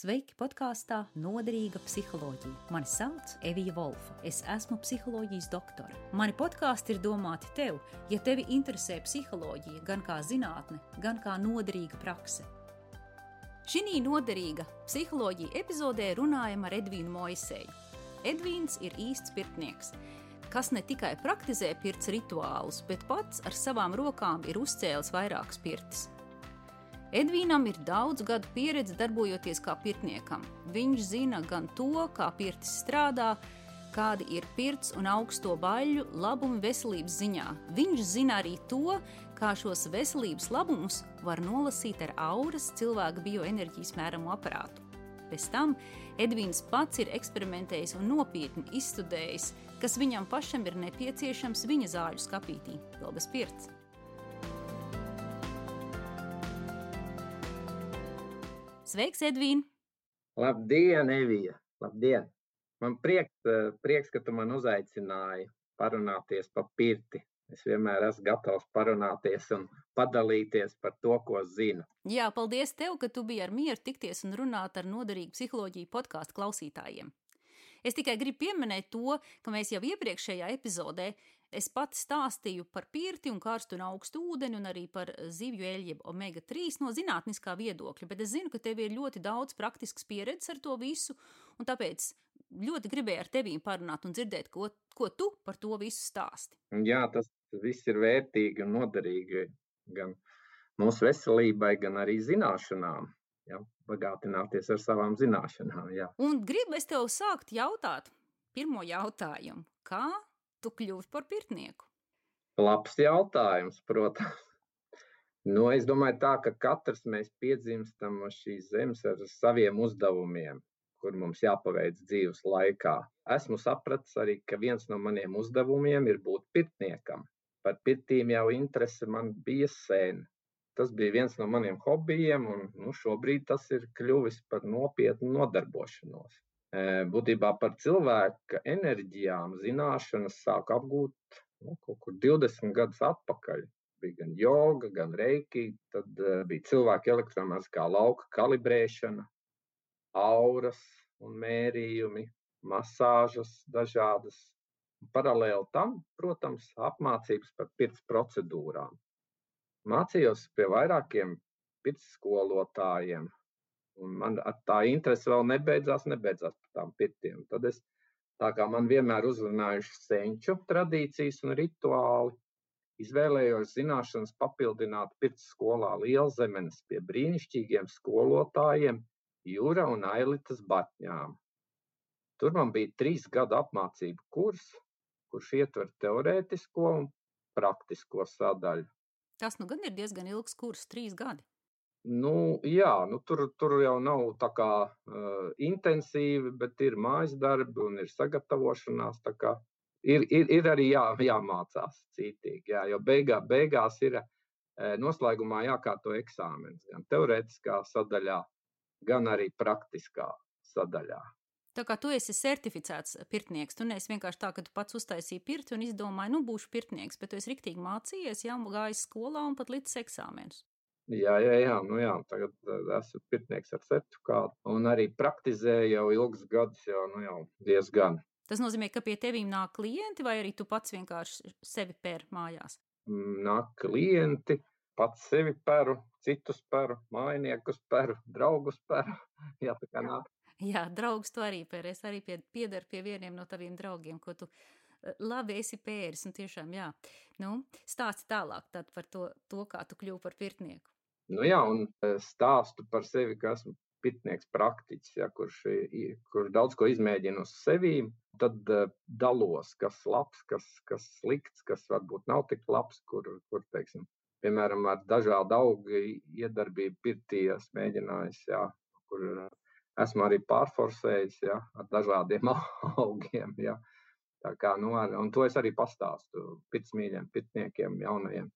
Sveiki podkāstā Noderīga psiholoģija. Mani sauc Evija Volfa. Es esmu psiholoģijas doktore. Mani podkāsti ir domāti tev, ja tevi interesē psiholoģija gan kā zinātne, gan kā noderīga prakse. Šī noderīga psiholoģija epizodē runājam ar Edvīnu Moiseju. Edvīns ir īsts pirtnieks, kas ne tikai praktizē pirts rituālus, bet pats ar savām rokām ir uzcēlis vairākas pirtis. Edvīnam ir daudz gadu pieredze darbojoties kā pirtniekam. Viņš zina gan to, kā pirtis strādā, kādi ir pirts un augsto baļu labumi veselības ziņā. Viņš zina arī to, kā šos veselības labumus var nolasīt ar auras cilvēka bioenerģijas mēramu aparātu. Bez tam Edvīns pats ir eksperimentējis un nopietni izstudējis, kas viņam pašam ir nepieciešams viņa zāļu skapītī, vēl bez pirts. Sveiks, Edvīna! Labdien, Evija! Labdien! Man prieks, eh, prieks, ka tu man uzaicināji parunāties par pirti. Es vienmēr esmu gatavs parunāties un padalīties par to, ko zinu. Jā, paldies tev, ka tu biji ar mieru tikties un runāt ar noderīgu psiholoģiju podkāstu klausītājiem. Es tikai gribu pieminēt to, ka mēs jau iepriekšējā epizodē Es pati stāstīju par pirti un karstu un augstu ūdeni un arī par zivju eļļu omega 3 no zinātniskā viedokļa, bet es zinu, ka tev ir ļoti daudz praktisks pieredzes ar to visu, un tāpēc ļoti gribēju ar tevi parunāt un dzirdēt, ko, ko tu par to visu stāsti. Jā, tas viss ir vērtīgi un noderīgi gan mūsu veselībai, gan arī zināšanām. Jā, bagātināties ar savām zināšanām. Jā. Un gribu es tev sākt jautāt pirmo jautājumu. Kā tu kļuvi par pirtnieku? Labs jautājums, protams. Nu, es domāju, tā, ka katrs mēs piedzimstam uz šīs zemes ar saviem uzdevumiem, kur mums jāpaveic dzīves laikā. Esmu sapratis arī, ka viens no maniem uzdevumiem ir būt pirtniekam. Par pirtīm jau interese man bija sen. Tas bija viens no maniem hobijiem, un nu, šobrīd tas ir kļuvis par nopietnu nodarbošanos būtībā par cilvēka enerģijām zināšanas sāku apgūt nu, kaut kur 20 gadus atpakaļ. Bija gan joga, gan reiki, tad bija cilvēka elektromagnētiskā lauka kalibrēšana, auras un mērījumi, masāžas dažādas. Paralēli tam, protams, apmācības par pirts procedūrām. Mācījos pie vairākiem pirts skolotājiem, Un man tā interese vēl nebeidzās, nebeidzās par tām pirtiem. Tad es, tā kā man vienmēr uzrunājuši senču tradīcijas un rituāli, izvēlējos zināšanas papildināt pirts skolā Lielzemenes pie brīnišķīgiem skolotājiem Jūra un Ailitas Batņām. Tur man bija trīs gadu apmācību kurs, kurš ietver teorētisko un praktisko sadaļu. Tas nu gan ir diezgan ilgs kurs, trīs gadi. Nu, jā, nu, tur, tur jau nav tā kā uh, intensīvi, bet ir mājas darbi un ir sagatavošanās. Ir, ir, ir arī jā, jāmācās cītīgi, jā, jo beigā, beigās ir uh, noslēgumā jākārto eksāmenis gan teorētiskā sadaļā, gan arī praktiskā sadaļā. Tā kā tu esi certificēts pirtnieks, tu neesi vienkārši tā, ka tu pats uztaisīji pirti un izdomāji, nu, būšu pirtnieks, bet tu esi riktīgi mācījies, jā, gājis skolā un pat līdz eksāmenus. Jā, jā, jā, nu jā, tagad eh, esmu pirtnieks ar certifikātu un arī praktizēju jau ilgus gadus, jau, nu jau diezgan. Tas nozīmē, ka pie tevīm nāk klienti vai arī tu pats vienkārši sevi pēr mājās? Mm, nāk klienti, pats sevi peru, citus peru, mājiniekus peru, draugus peru. Jā, tā kā nāk. Jā, draugs tu arī pēr. Es arī pie, piederu pie vieniem no taviem draugiem, ko tu eh, labi esi pēris. Un tiešām, jā. Nu, stāsti tālāk par to, to, kā tu kļuvi par pirtnieku. Nu, jā, un e, stāstu par sevi, ka esmu pitnieks praktiķis, ja, kurš, kurš daudz ko izmēģina uz sevi. Tad uh, dalos, kas labs, kas, kas slikts, kas varbūt nav tik labs, kur, kur teiksim, piemēram, ar dažādu augu iedarbību pirtī esmu mēģinājis, jā, kur esmu arī pārforsējis jā, ar dažādiem augiem. Jā. Tā kā, nu, ar, un to es arī pastāstu pitsmīļiem, pitniekiem, jaunajiem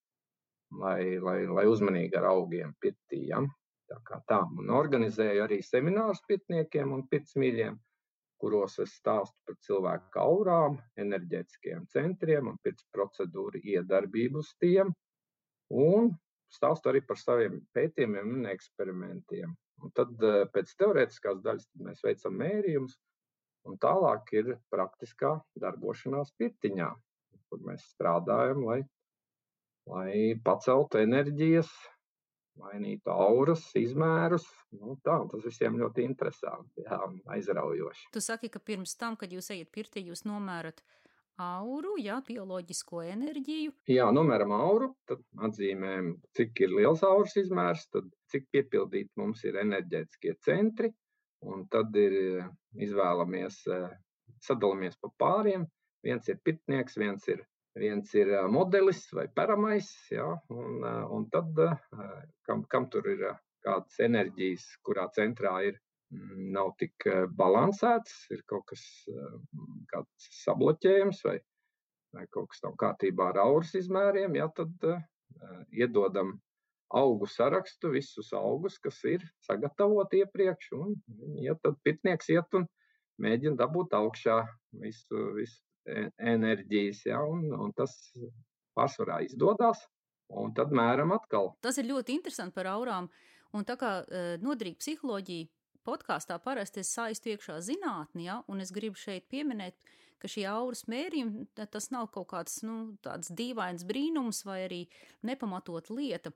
lai, lai, lai uzmanīgi ar augiem pirtījam. Tā kā tā, un organizēju arī seminārus pirtniekiem un pirtsmīļiem, kuros es stāstu par cilvēku aurām, enerģētiskiem centriem un pirts procedūru iedarbību uz tiem. Un stāstu arī par saviem pētījumiem un eksperimentiem. Un tad pēc teorētiskās daļas mēs veicam mērījumus, un tālāk ir praktiskā darbošanās pirtiņā, kur mēs strādājam, lai, lai paceltu enerģijas, mainītu auras, izmērus. Nu, tā, tas visiem ļoti interesanti jā, aizraujoši. Tu saki, ka pirms tam, kad jūs ejat pirtī, jūs nomērat auru, jā, bioloģisko enerģiju. Jā, nomēram auru, tad atzīmējam, cik ir liels auras izmērs, tad cik piepildīt mums ir enerģētiskie centri, un tad ir izvēlamies, sadalāmies pa pāriem. Viens ir pitnieks, viens ir, viens ir modelis vai paramais, jā, un, un tad kam, kam tur ir kādas enerģijas, kurā centrā ir nav tik balansēts, ir kaut kas eh, sabloķējams vai, vai kaut kas nav kārtībā ar auras izmēriem, ja, tad uh, iedodam augu sarakstu, visus augus, kas ir sagatavoti iepriekš, un ja tad pitnieks iet un mēģina dabūt augšā visu, visu enerģijas, ja, un, un tas pārsvarā izdodas, un tad mēram atkal. Tas ir ļoti interesanti par aurām, un tā kā uh, noderīga psiholoģija podkāstā parasti es saistu iekšā zinātni, ja, un es gribu šeit pieminēt, ka šī auras mērījuma tas nav kaut kāds nu, tāds dīvains brīnums vai arī nepamatot lieta.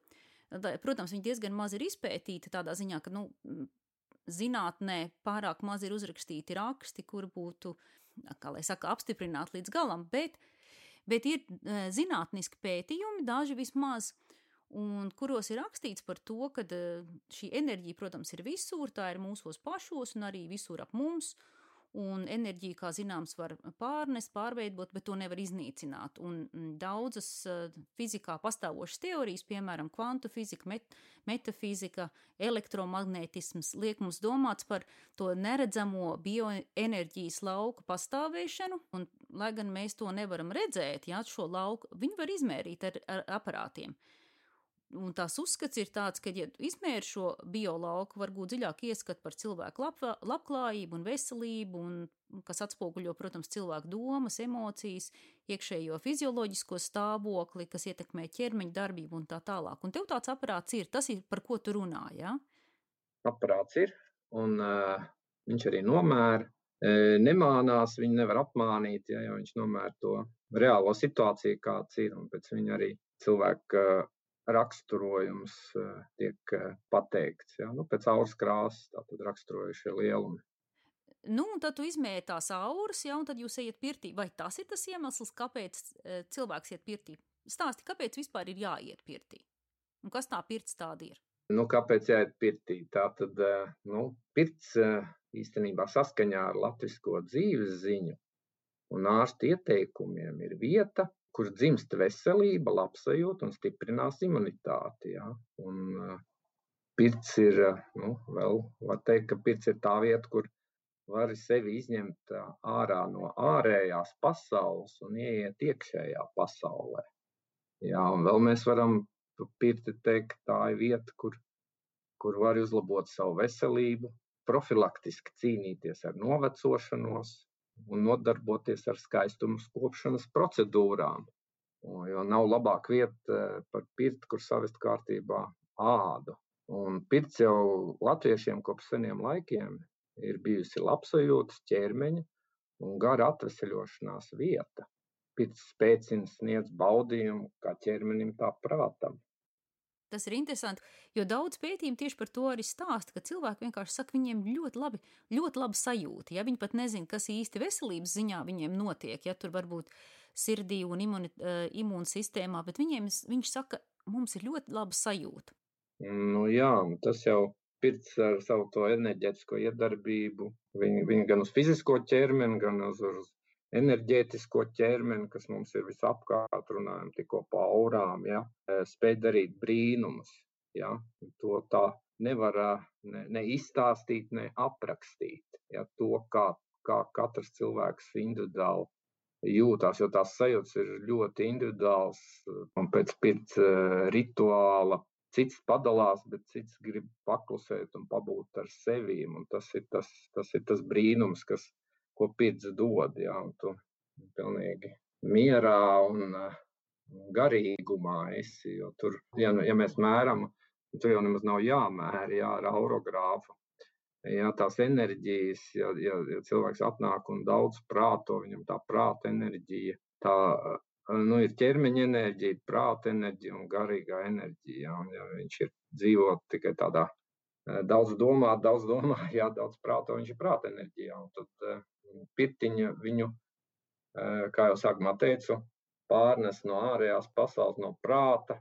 Protams, viņi diezgan maz ir izpētīti tādā ziņā, ka nu, zinātnē pārāk maz ir uzrakstīti raksti, kur būtu, kā lai saka, apstiprināti līdz galam, bet, bet ir e, zinātniski pētījumi, daži vismaz, uh, un kuros ir rakstīts par to, ka eh, šī enerģija, protams, ir visur, tā ir mūsos pašos un arī visur ap mums. Un enerģija, kā zināms, var pārnest, pārveidot, bet to nevar iznīcināt. Un mm, daudzas uh, fizikā pastāvošas teorijas, piemēram, kvantu fizika, met metafizika, elektromagnētisms, liek mums domāt par to neredzamo bioenerģijas lauku pastāvēšanu. Un, lai gan mēs to nevaram redzēt, jā, šo lauku, viņi var izmērīt ar, ar aparātiem. Un tās uzskats ir tāds, ka, ja izmēr šo biolauku, var būt dziļāk ieskat par cilvēku lab, labklājību un veselību, un kas atspoguļo, protams, cilvēku domas, emocijas, iekšējo fizioloģisko stāvokli, kas ietekmē ķermeņa darbību un tā tālāk. Un tev tāds aparāts ir, tas ir, par ko tu runā, jā? Ja? Aparāts ir, un uh, viņš arī nomēra. Nemānās, viņu nevar apmānīt, ja, ja viņš nomēra to reālo situāciju, kāds ir. Un pēc viņa arī cilvēka raksturojums eh, tiek eh, pateikts. Ja? Nu, pēc auras krāsas tātad raksturojušie lielumi. Nu, un tad tu izmēri tās auras, ja, un tad jūs ejat pirtī. Vai tas ir tas iemesls, kāpēc eh, cilvēks iet pirtī? Stāsti, kāpēc vispār ir jāiet pirtī? Un kas tā pirts tāda ir? Nu, kāpēc jāiet pirtī? Tā tad, nu, pirts īstenībā saskaņā ar latvisko dzīves ziņu un ārstu ieteikumiem ir vieta, kur dzimst veselība, labsajūta un stiprinās imunitāti. Ja? Un, uh, pirts ir, nu, vēl var teikt, ka pirts ir tā vieta, kur var sevi izņemt ārā no ārējās pasaules un ieiet iekšējā pasaulē. Jā, un vēl mēs varam pirti teikt, tā ir vieta, kur, kur var uzlabot savu veselību, profilaktiski cīnīties ar novecošanos, un nodarboties ar skaistumu skopšanas procedūrām. Jo nav labāka vieta eh, par pirti, kur savest kārtībā ādu. Un pirts jau latviešiem kopš seniem laikiem ir bijusi labsajūtas ķermeņa un gara atveseļošanās vieta. Pirts spēcina sniedz baudījumu kā ķermenim, tā prātam. Tas ir interesanti, jo daudz pētījumu tieši par to arī stāsta, ka cilvēki vienkārši saka, viņiem ļoti labi, ļoti labi sajūta. Ja viņi pat nezina, kas īsti veselības ziņā viņiem notiek, ja tur varbūt sirdī un imuni, uh, imūnsistēmā, bet viņiem, viņš saka, mums ir ļoti laba sajūta. Nu jā, tas jau pirts ar savu to enerģētisko iedarbību, viņi, viņi gan uz fizisko ķermeni, gan uz, uz enerģētisko ķermeni, kas mums ir visapkārt, runājam tikko par aurām, ja, e, spēj darīt brīnumus. Ja. To tā nevar ne, ne izstāstīt, ne aprakstīt. Ja, to, kā, kā katrs cilvēks individuāli jūtās, jo tās sajūtas ir ļoti individuāls un pēc pirts e, rituāla. Cits padalās, bet cits grib paklusēt un pabūt ar sevi. Tas ir tas, tas ir tas brīnums, kas ko pirts dod. Jā, un tu pilnīgi mierā un garīgumā esi. Jo tur, ja, nu, ja mēs mēram tur jau nemaz nav jāmēra, jā, ar aurogrāfu. Jā, tās enerģijas, ja, ja, ja cilvēks atnāk un daudz prāto, viņam tā prāta enerģija, tā nu, ir ķermeņa enerģija, prāta enerģija un garīgā enerģija. Jā, un, ja viņš ir dzīvo tikai tādā daudz domā, daudz domā, jā, daudz prāto, viņš ir prāta enerģijā. Un tad pirtiņa viņu, kā jau sākumā teicu, pārnes no ārējās pasaules, no prāta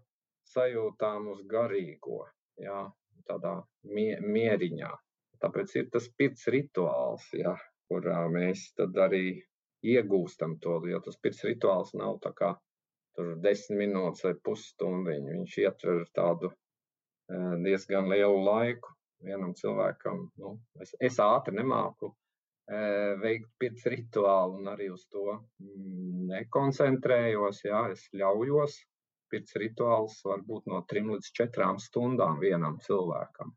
sajūtām uz garīgo, jā, tādā mie, mieriņā. Tāpēc ir tas pirts rituāls, ja, kurā mēs arī iegūstam to. Jo tas pirts rituāls nav tā kā tur desmit minūtes vai pusstundiņa. Viņš ietver tādu diezgan lielu laiku vienam cilvēkam. Nu, es, es ātri nemāku veikt pirts rituālu un arī uz to mm, nekoncentrējos. Jā, es ļaujos. Pirts rituāls var būt no trim līdz četrām stundām vienam cilvēkam.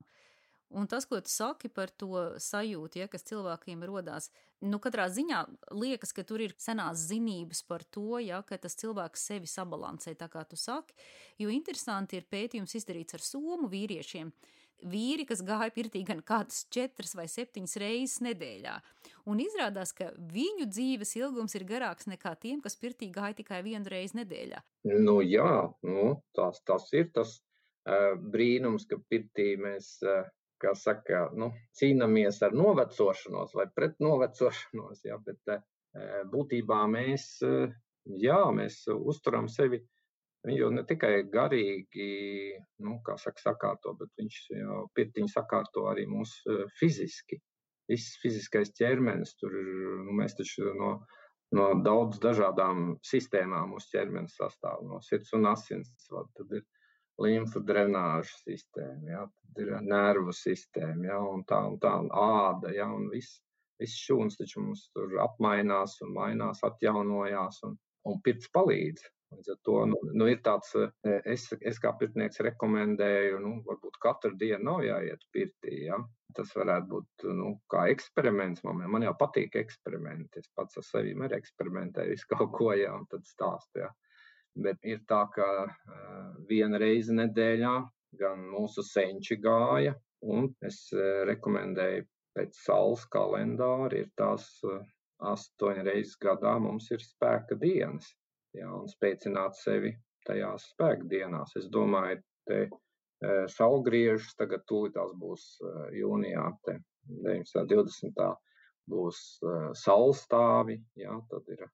Un tas, ko tu saki par to sajūtu, ja, kas cilvēkiem rodās, nu, katrā ziņā liekas, ka tur ir senās zinības par to, ja, ka tas cilvēks sevi sabalansē, tā kā tu saki. Jo interesanti ir pētījums izdarīts ar somu vīriešiem. Vīri, kas gāja pirtī gan kādas četras vai septiņas reizes nedēļā. Un izrādās, ka viņu dzīves ilgums ir garāks nekā tiem, kas pirtī gāja tikai vienu reizi nedēļā. Nu, jā, nu, tas, tas ir tas uh, brīnums, ka pirtī mēs uh, kā saka, nu, cīnāmies ar novecošanos vai pret novecošanos, jā, bet eh, būtībā mēs, eh, jā, mēs uzturam sevi jau ne tikai garīgi, nu, kā saka, sakārto, bet viņš jau pirtiņi sakārto arī mūs eh, fiziski. Viss fiziskais ķermenis, tur nu, mēs taču no, no daudz dažādām sistēmām mūsu ķermenis sastāv, no sirds un asins, tad ir limfu drenāžu sistēma, ja, tad ir nervu sistēma, ja, un tā un tā, un āda, ja, un viss, viss šūns taču mums tur apmainās un mainās, atjaunojās, un, un pirts palīdz. Līdz ar to nu, nu ir tāds, es, es kā pirtnieks rekomendēju, nu, varbūt katru dienu nav jāiet pirtī, ja. Tas varētu būt, nu, kā eksperiments man. Man jau patīk eksperimenti. Es pats ar sevi arī eksperimentēju visu kaut ko, ja, un tad stāstu, ja. Bet ir tā, ka viena reize nedēļā gan mūsu senči gāja, un es rekomendēju pēc saules kalendāra, ir tās astoņas reizes gadā mums ir spēka dienas, jā, un spēcināt sevi tajās spēka dienās. Es domāju, te saulgriežus tagad tūlītās būs jūnijā, te 19. 20. būs saulstāvi, jā, tad ir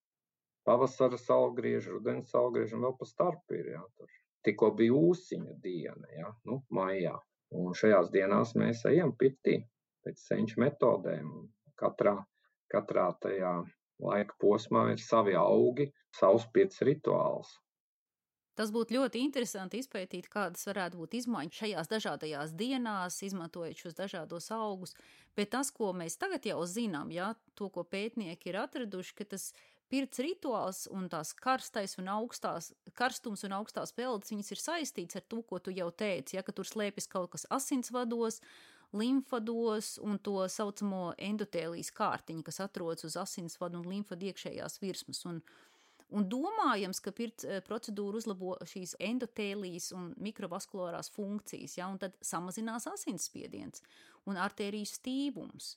pavasara saulgrieži, rudens saulgrieži un vēl pa starpu ir. Jā, tur. Tikko bija ūsiņu diena, jā, nu, maijā. Un šajās dienās mēs ejam pirtī pēc senču metodēm. Katrā, katrā tajā laika posmā ir savi augi, savs pirts rituāls. Tas būtu ļoti interesanti izpētīt, kādas varētu būt izmaiņas šajās dažādajās dienās, izmantojot šos dažādos augus. Bet tas, ko mēs tagad jau zinām, ja, to, ko pētnieki ir atraduši, ka tas pirts rituāls un tās karstais un augstās, karstums un augstās peldas, viņas ir saistīts ar to, ko tu jau teici, ja, ka tur slēpjas kaut kas asinsvados, limfados un to saucamo endotēlijas kārtiņu, kas atrodas uz asinsvadu un limfadu iekšējās virsmas. Un, un domājams, ka pirts eh, procedūra uzlabo šīs endotēlijas un mikrovaskulārās funkcijas, ja, un tad samazinās asinsspiediens un artēriju stīvums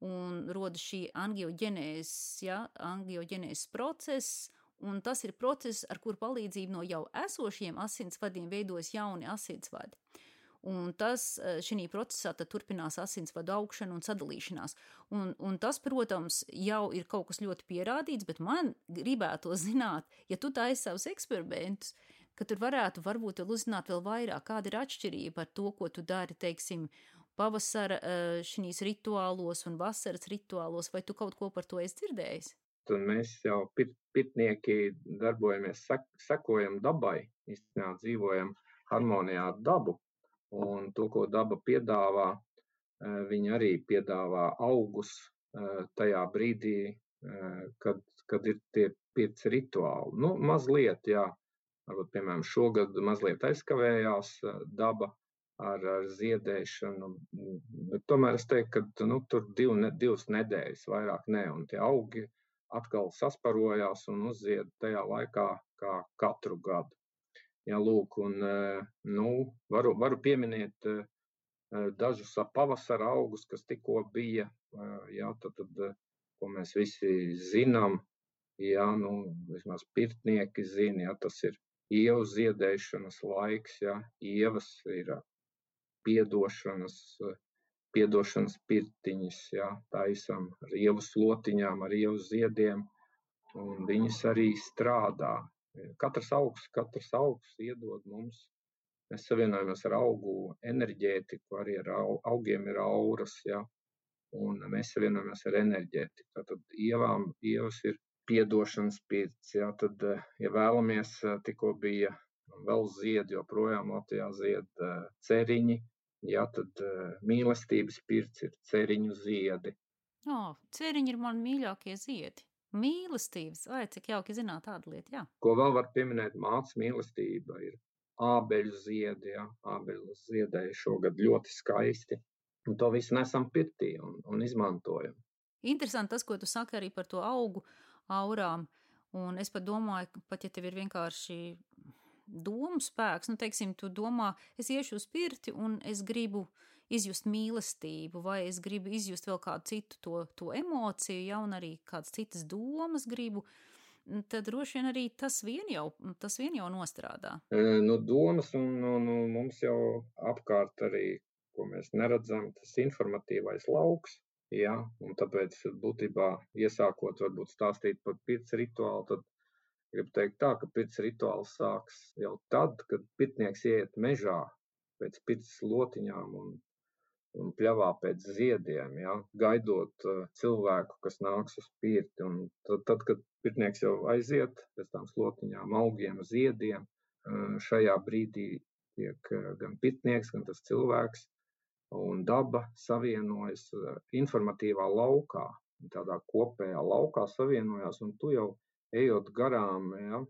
un rodas šī angiogenēzes, ja, angiogenēzes process, un tas ir process, ar kur palīdzību no jau esošiem asinsvadiem veidojas jauni asinsvadi. Un tas eh, šī procesā turpinās asinsvadu augšana un sadalīšanās. Un, un tas, protams, jau ir kaut kas ļoti pierādīts, bet man gribētu zināt, ja tu taisi savus eksperimentus, ka tur varētu varbūt vēl uzzināt vēl vairāk, kāda ir atšķirība ar to, ko tu dari, teiksim, pavasara eh, šīs rituālos un vasaras rituālos, vai tu kaut ko par to esi dzirdējis? Un mēs jau pit, pitnieki darbojamies, sek, sekojam dabai, īstenībā dzīvojam harmonijā ar dabu. Un to, ko daba piedāvā, eh, viņi arī piedāvā augus eh, tajā brīdī, kad, kad ir tie pieci rituāli. Nu, mazliet, jā, varbūt, piemēram, šogad mazliet aizkavējās daba, ar, ar ziedēšanu. Bet tomēr es teiktu, ka nu, tur div, ne, divas nedēļas vairāk ne, un tie augi atkal sasparojās un uzzied tajā laikā kā katru gadu. Jā, lūk, un, nu, varu, varu pieminēt dažus pavasara augus, kas tikko bija. Jā, tad, tad, ko mēs visi zinām, jā, nu, vismaz pirtnieki zina, jā, tas ir ievu ziedēšanas laiks, jā, ievas ir piedošanas, piedošanas pirtiņas, jā, taisam ar ievu slotiņām, ar ievu ziediem, un viņas arī strādā. Katrs augs, katrs augs iedod mums. Mēs savienojamies ar augu enerģētiku, arī ar augiem ir auras, ja, un mēs savienojamies ar enerģētiku. Tad ievām, ievas ir piedošanas pirts, ja, tad, ja vēlamies, tikko bija vēl zied, joprojām Latvijā zied ceriņi, ja, tad mīlestības pirts ir ceriņu ziedi. Oh, ceriņi ir man mīļākie ziedi. Mīlestības, vai cik jauki zināt tādu lietu, jā. Ko vēl var pieminēt, māca mīlestība ir ābeļu ziedi, jā, ābeļu ziedēja šogad ļoti skaisti. Un to visu nesam pirtī un, un izmantojam. Interesanti tas, ko tu saki arī par to augu aurām. Un es pat domāju, pat ja tev ir vienkārši domu spēks, nu, teiksim, tu domā, es iešu uz pirti un es gribu izjust mīlestību, vai es gribu izjust vēl kādu citu to, to emociju, ja, un arī kādas citas domas gribu, tad droši vien arī tas vien jau, tas vien jau nostrādā. Nu, domas un, un, un mums jau apkārt arī, ko mēs neredzam, tas informatīvais lauks. Ja, un tāpēc būtībā iesākot varbūt stāstīt par pirts rituālu, tad gribu teikt tā, ka pirts rituāls sāks jau tad, kad pirtnieks iet mežā pēc pirts lotiņām un un pļāvā pēc ziediem, ja, gaidot uh, cilvēku, kas nāks uz pirti. Un tad, tad, kad pirtnieks jau aiziet pēc tām slotiņām, augiem, ziediem, uh, šajā brīdī tiek uh, gan pirtnieks, gan tas cilvēks un daba savienojas uh, informatīvā laukā, tādā kopējā laukā savienojās, un tu jau ejot garām ja,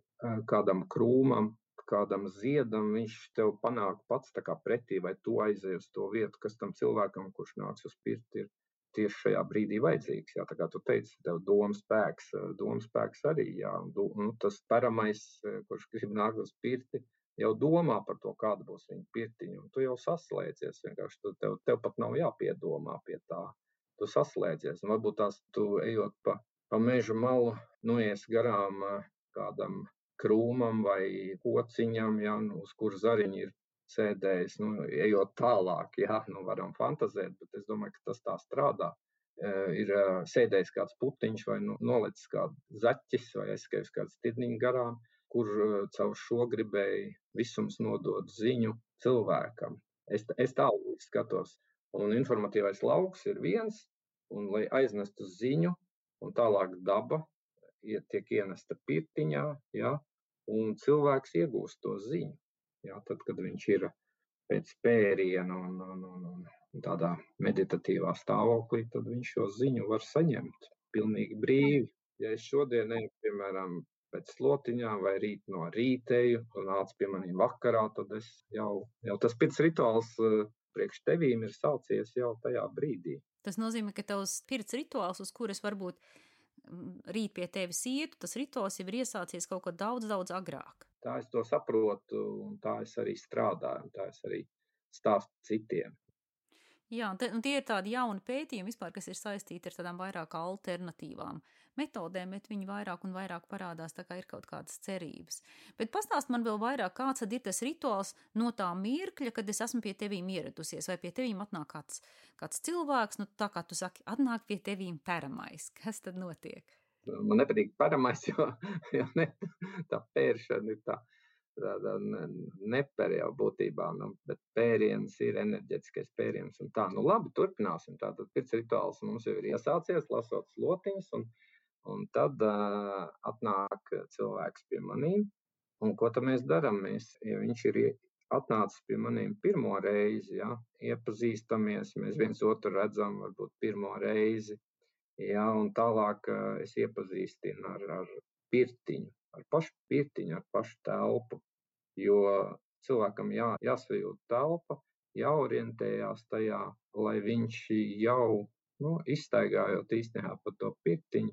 kādam krūmam, kādam ziedam, viņš tev panāk pats pretī, vai tu aizies uz to vietu, kas tam cilvēkam, kurš nāks uz pirti, ir tieši šajā brīdī vajadzīgs. Jā, tā kā tu teici, tev domas spēks, domas spēks arī, jā, du, nu, tas paramais, kurš grib nākt uz pirti, jau domā par to, kāda būs viņa pirtiņa, un tu jau saslēdzies, vienkārši tu, tev, tev pat nav jāpiedomā pie tā. Tu saslēdzies, un varbūt tās tu ejot pa, pa meža malu, noies garām kādam krūmam vai kociņam, ja, nu, uz kur zariņi ir sēdējis. Nu, ejot tālāk, jā, nu, varam fantazēt, bet es domāju, ka tas tā strādā. Ir sēdējis kāds putiņš vai nu, nolicis kāds zaķis vai aizskājis kāds tirniņš garām, kur caur šo gribēja visums nodot ziņu cilvēkam. Es, es tālu skatos. Un informatīvais lauks ir viens, un lai aiznestu ziņu, un tālāk daba tiek ienesta pirtiņā, ja, un cilvēks iegūst to ziņu. Jā, tad, kad viņš ir pēc pēriena un, un, un, un tādā meditatīvā stāvoklī, tad viņš šo ziņu var saņemt pilnīgi brīvi. Ja es šodien eju, piemēram, pēc slotiņām vai rīt no rītēju un nāc pie maniem vakarā, tad es jau, jau tas pēc rituāls eh, priekš tevīm ir saucies jau tajā brīdī. Tas nozīmē, ka tavs pirts rituāls, uz kuras varbūt rīt pie tevis ietu, tas rituāls jau ir iesācies kaut kad daudz, daudz agrāk. Tā es to saprotu, un tā es arī strādāju, un tā es arī stāstu citiem. Jā, un, te, un tie ir tādi jauni pētījumi, vispār, kas ir saistīti ar tādām vairāk alternatīvām metodēm, bet viņi vairāk un vairāk parādās, tā kā ir kaut kādas cerības. Bet pastāst man vēl vairāk, kāds tad ir tas rituāls no tā mirkļa, kad es esmu pie tevīm ieradusies, vai pie tevīm atnāk kāds, kāds cilvēks, nu tā kā tu saki, atnāk pie tevīm peramais. Kas tad notiek? Man nepatīk paramais, jo, jo ne, tā pēršana ir tā tāda nepēra jau būtībā, nu, bet pēriens ir enerģetiskais pēriens. Tā, nu labi, turpināsim. Tātad pirts rituāls mums jau ir iesācies, lasot slotiņas, un, un tad uh, atnāk cilvēks pie manīm. Un ko tad mēs darām? Mēs, ja viņš ir atnācis pie maniem pirmo reizi, ja, iepazīstamies, mēs viens otru redzam, varbūt pirmo reizi, ja, un tālāk uh, es iepazīstinu ar, ar pirtiņu, ar pašu pirtiņu, ar pašu telpu jo cilvēkam jā, jāsajūt telpa, jāorientējās tajā, lai viņš jau nu, izstaigājot īstenībā pa to pirtiņu,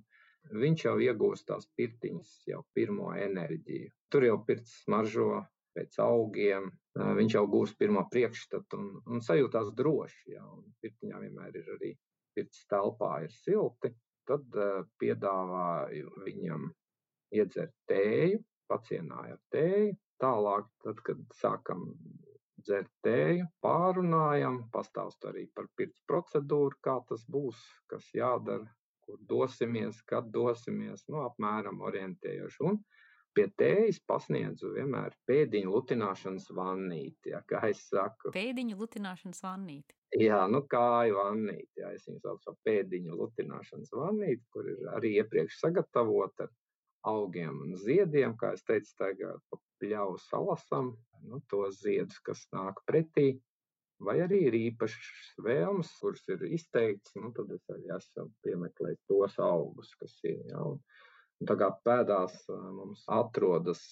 viņš jau iegūst tās pirtiņas, jau pirmo enerģiju. Tur jau pirts smaržo pēc augiem. Viņš jau gūs pirmo priekšstatu un, un sajūtās droši. Ja, un pirtiņā vienmēr ir arī pirts telpā ir silti. Tad uh, piedāvāju viņam iedzert tēju, pacienāju ar tēju. Tālāk, tad, kad sākam dzert tēju, pārunājam, pastāstu arī par pirts procedūru, kā tas būs, kas jādara, kur dosimies, kad dosimies, nu, apmēram orientējoši. Un pie tējas pasniedzu vienmēr pēdiņu lutināšanas vannīti, ja, kā es saku. Pēdiņu lutināšanas vannīti. Jā, nu kāju vannīti, jā, es viņu saucu par pēdiņu lutināšanas vannīti, kur ir arī iepriekš sagatavota augiem un ziediem, kā es teicu, tagad pa pļauju salasam, nu, tos ziedus, kas nāk pretī, vai arī ir īpašas vēlmes, kuras ir izteikts, nu, tad es arī esmu piemeklējis tos augus, kas ir, jā, un, un tā kā pēdās mums atrodas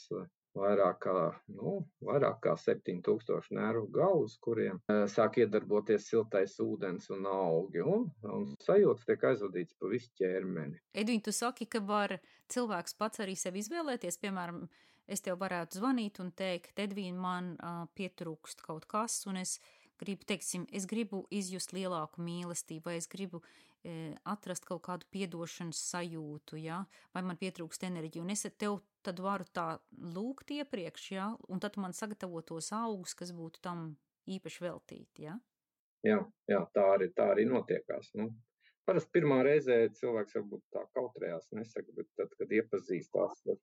vairāk kā, nu, vairāk kā 7000 nervu galus, kuriem sāk iedarboties siltais ūdens un augi, un, un sajūtas tiek aizvadīts pa visu ķermeni. Edvin, tu saki, ka var cilvēks pats arī sevi izvēlēties, piemēram, es tev varētu zvanīt un teikt, Edvīna, man uh, pietrūkst kaut kas, un es gribu, teiksim, es gribu izjust lielāku mīlestību, vai es gribu e, atrast kaut kādu piedošanas sajūtu, ja? vai man pietrūkst enerģija, un es tev tad varu tā lūgt iepriekš, ja? un tad man sagatavo tos augus, kas būtu tam īpaši veltīti, ja? Jā, jā tā, arī, tā arī notiekās. Nu, parasti pirmā reizē cilvēks varbūt tā kautrējās, nesaka, bet tad, kad iepazīstās ar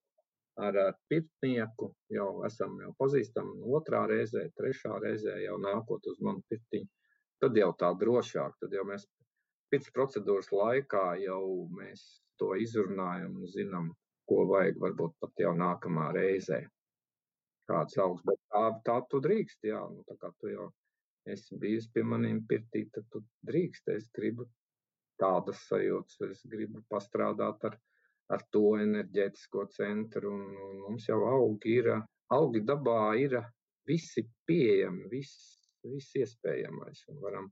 ar, ar pirtnieku jau esam jau pazīstami. Otrā reizē, trešā reizē jau nākot uz manu pirtiņu, tad jau tā drošāk. Tad jau mēs pirts procedūras laikā jau mēs to izrunājam un zinām, ko vajag varbūt pat jau nākamā reizē. Kāds augsts, bet tā, tā tu drīkst, jā, nu tā kā tu jau esi bijis pie maniem pirtī, tad tu drīkst, es gribu tādas sajūtas, es gribu pastrādāt ar ar to enerģētisko centru. Un, un mums jau augi ir, augi dabā ir visi pieejami, viss, viss iespējamais. Un varam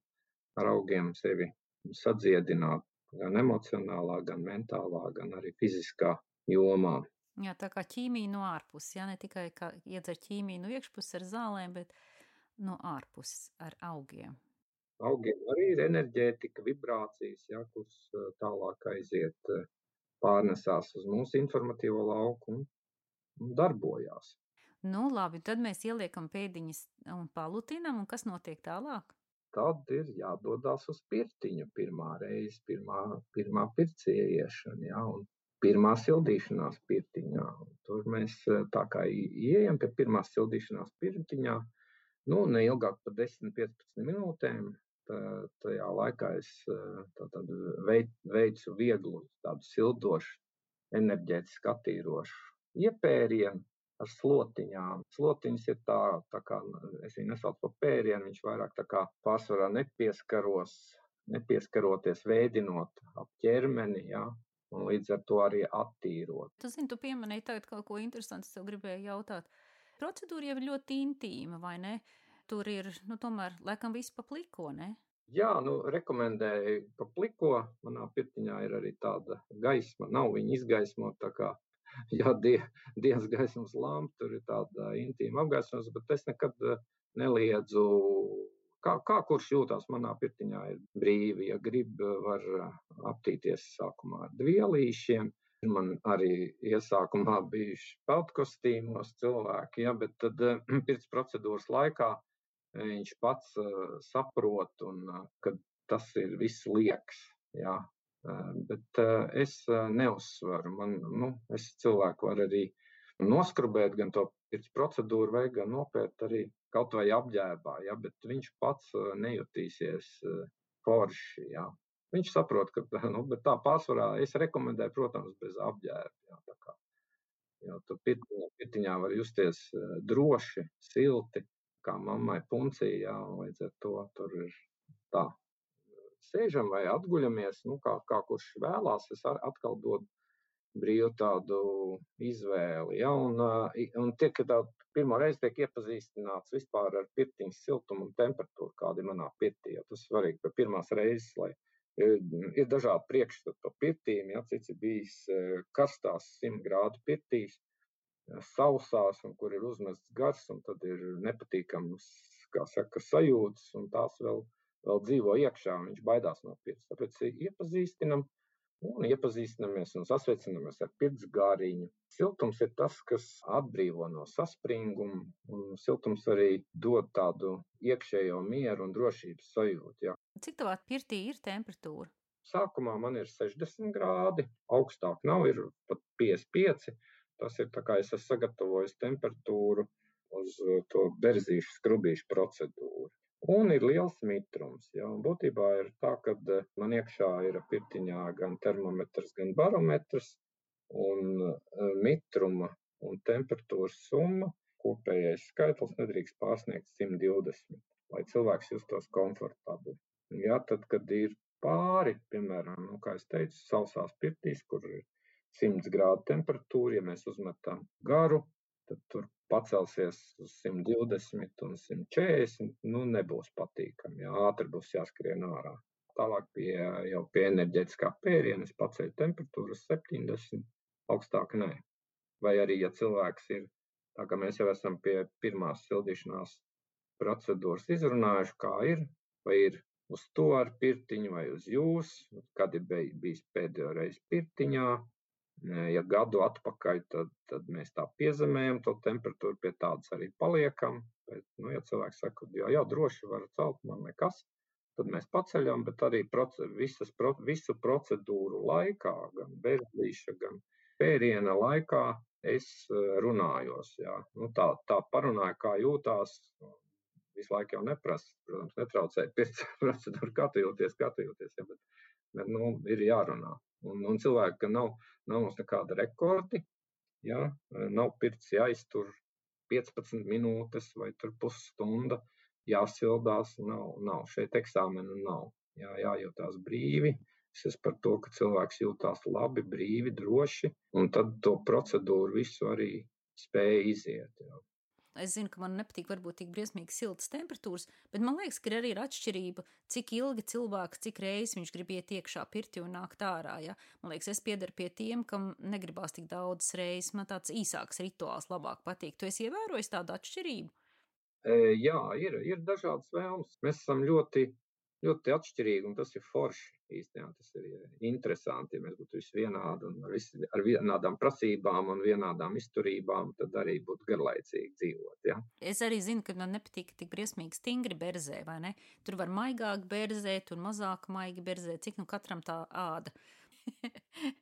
ar augiem sevi sadziedināt gan emocionālā, gan mentālā, gan arī fiziskā jomā. Jā, tā kā ķīmija no ārpuses, jā, ne tikai iedzer ķīmiju no iekšpuses ar zālēm, bet no ārpuses ar augiem. Augiem arī ir enerģētika, vibrācijas, jā, kuras tālāk aiziet pārnesās uz mūsu informatīvo lauku un, un darbojās. Nu, labi, tad mēs ieliekam pēdiņas un palutinam, un kas notiek tālāk? Tad ir jādodas uz pirtiņu pirmā reize, pirmā, pirmā pircija iešana, jā, un pirmā sildīšanās pirtiņā. Tur mēs tā kā ieejam pie pirmās sildīšanās pirtiņā, nu, neilgāk par 10-15 minūtēm, tajā laikā es tātad, veicu vieglu, tādu sildošu, enerģētiski attīrošu iepērienu ar slotiņām. Slotiņas ir tā, tā kā es viņu nesaucu par pērienu, viņš vairāk tā kā pārsvarā nepieskaros, nepieskaroties, veidinot ap ķermeni, jā, un līdz ar to arī attīrot. Tu zini, tu pieminēji tagad kaut ko interesantu, es tev gribēju jautāt. Procedūra jau ir ļoti intīma, vai ne? Tur ir, nu, tomēr, laikam, viss pa pliko, ne? Jā, nu, rekomendēju pa pliko. Manā pirtiņā ir arī tāda gaisma, nav viņa izgaismota, tā kā, jā, die, dienas gaismas lampa, tur ir tāda intīma apgaismas, bet es nekad eh, neliedzu, kā, kā kurš jūtās manā pirtiņā ir brīvi. Ja grib, var aptīties sākumā ar dvielīšiem. Man arī iesākumā bijuši peltkostīmos cilvēki, ja, bet tad eh, pirts procedūras laikā viņš pats saprot, un ka tas ir viss liekas. Jā. Bet es neuzsveru. Man, nu, es cilvēku varu arī noskrubēt, gan to procedūru veikt, gan nopērt arī kaut vai apģērbā, ja, bet viņš pats nejutīsies forši. Jā. Viņš saprot, ka nu, tā pārsvarā es rekomendēju, protams, bez apģērba. Kā, jo tu pirtiņā, pirtiņā var justies droši, silti, kā mammai puncija, jā, un līdz ar to tur ir tā. Sēžam vai atguļamies, nu, kā, kā kurš vēlās, es atkal dodu brīvu tādu izvēli. Ja, un, un tiek tā pirmo reizi tiek iepazīstināts vispār ar pirtiņas siltumu un temperatūru, kāda ir manā pirtī. Ja, tas svarīgi pie pirmās reizes, lai ir, ir dažādi priekšstati par pirtīm. Ja, cits ir bijis karstās 100 grādu pirtīs, sausās, un kur ir uzmests gars, un tad ir nepatīkams, kā saka, sajūtas, un tās vēl, vēl dzīvo iekšā, un viņš baidās no pirts. Tāpēc iepazīstinam un iepazīstinamies un sasveicinamies ar pirtsgāriņu. Siltums ir tas, kas atbrīvo no saspringuma, un siltums arī dod tādu iekšējo mieru un drošības sajūtu. Jā. Cik tavā pirtī ir temperatūra? Sākumā man ir 60 grādi, augstāk nav, ir pat 55. Tas ir tā kā es esmu sagatavojis temperatūru uz to berzīšu skrubīšu procedūru. Un ir liels mitrums. Ja? Un būtībā ir tā, ka eh, man iekšā ir pirtiņā gan termometrs, gan barometrs, un eh, mitruma un temperatūras summa kopējais skaitlis nedrīkst pārsniegt 120, lai cilvēks justos komfortabli. Ja, tad, kad ir pāri, piemēram, nu, kā es teicu, sausās pirtīs, kur ir 100 grādu temperatūra, ja mēs uzmetam garu, tad tur pacelsies uz 120 un 140, nu, nebūs patīkami. Jā, ātri būs jāskrien ārā. Tālāk pie, jau pie enerģētiskā pēriena es paceļu temperatūru uz 70, augstāk nē. Vai arī, ja cilvēks ir, tā kā mēs jau esam pie pirmās sildīšanās procedūras izrunājuši, kā ir, vai ir uz to ar pirtiņu vai uz jūs, kad ir bijis pēdējo reizi pirtiņā, Ja gadu atpakaļ, tad, tad mēs tā piezemējam to temperatūru, pie tādas arī paliekam. Bet, nu, ja cilvēks saka, jā, jā, droši var celt, man nekas, tad mēs paceļam, bet arī proce, visas, pro, visu procedūru laikā, gan bērnīša, gan pēriena laikā, es runājos. Jā. Nu, tā, tā parunāju, kā jūtās. Visu laiku jau neprasa, protams, netraucēja pēc procedūras, kā tu jūties, kā tu jūties. Jā, bet, bet nu, ir jārunā. Un, un cilvēki, ka nav, nav mums nekāda rekordi, ja, nav pirts jāiztur 15 minūtes vai pusstunda, jāsildās, nav, nav. šeit eksāmena nav. Jā, jājūtās brīvi. Es esmu par to, ka cilvēks jūtās labi, brīvi, droši, un tad to procedūru visu arī spēja iziet. Jā. Es zinu, ka man nepatīk varbūt tik briesmīgi siltas temperatūras, bet man liekas, ka arī ir atšķirība, cik ilgi cilvēks, cik reizes viņš grib iet iekšā pirti un nākt ārā. Ja? Man liekas, es piedaru pie tiem, kam negribās tik daudzas reizes. Man tāds īsāks rituāls labāk patīk. Tu esi ievērojis tādu atšķirību? E, jā, ir, ir dažādas vēlmes. Mēs esam ļoti ļoti atšķirīgi, un tas ir forši. Īstenībā tas ir interesanti. Ja mēs būtu visi vienādi un ar, visi, ar vienādām prasībām un vienādām izturībām, tad arī būtu garlaicīgi dzīvot. Ja? Es arī zinu, ka man nepatīk tik briesmīgi stingri berzē, vai ne? Tur var maigāk berzēt un mazāk maigi berzēt, cik nu katram tā āda.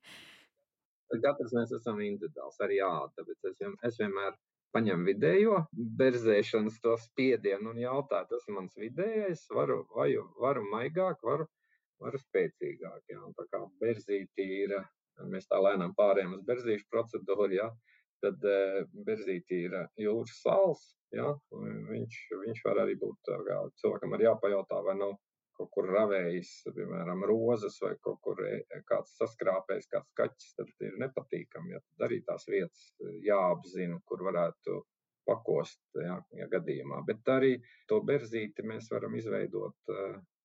Katrs mēs esam individuāls, arī āda, tāpēc es, es vienmēr paņem vidējo berzēšanas to spiedienu un jautā, tas ir mans vidējais, varu, vai, varu maigāk, varu, varu spēcīgāk. Jā. Un tā kā berzīti ir, mēs tā lēnām pārējām uz berzīšu procedūru, jā, tad uh, berzīti ir jūras sāls, jā, viņš, viņš var arī būt, kā cilvēkam ir jāpajautā, vai nav kaut kur ravējis, piemēram, rozes vai kaut kur e, kāds saskrāpējis, kāds kaķis, tad ir nepatīkami. Ja, tad arī tās vietas e, jāapzina, kur varētu pakost, ja, ja gadījumā. Bet arī to berzīti mēs varam izveidot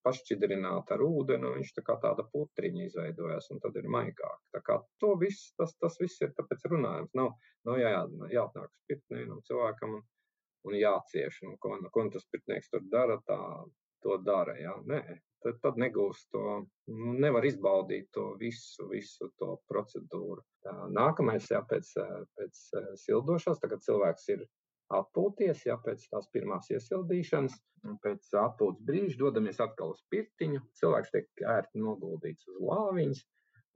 uh, pašķidrināt ar ūdeni, un viņš tā kā tāda putriņa izveidojas, un tad ir maigāk. Tā kā to viss, tas, tas viss ir tāpēc runājums. Nav, nav jā, jāatnāk uz pirtnēm cilvēkam un, un jācieš, un ko, ko tas pirtnieks tur dara, tā to dara. Ja? Nē, tad, tad negūst to, nu, nevar izbaudīt to visu, visu to procedūru. Nākamais, jā, pēc, pēc sildošanas, tagad cilvēks ir atpūties, ja pēc tās pirmās iesildīšanas, pēc atpūtas brīža dodamies atkal uz pirtiņu. Cilvēks tiek ērti noguldīts uz lāviņas,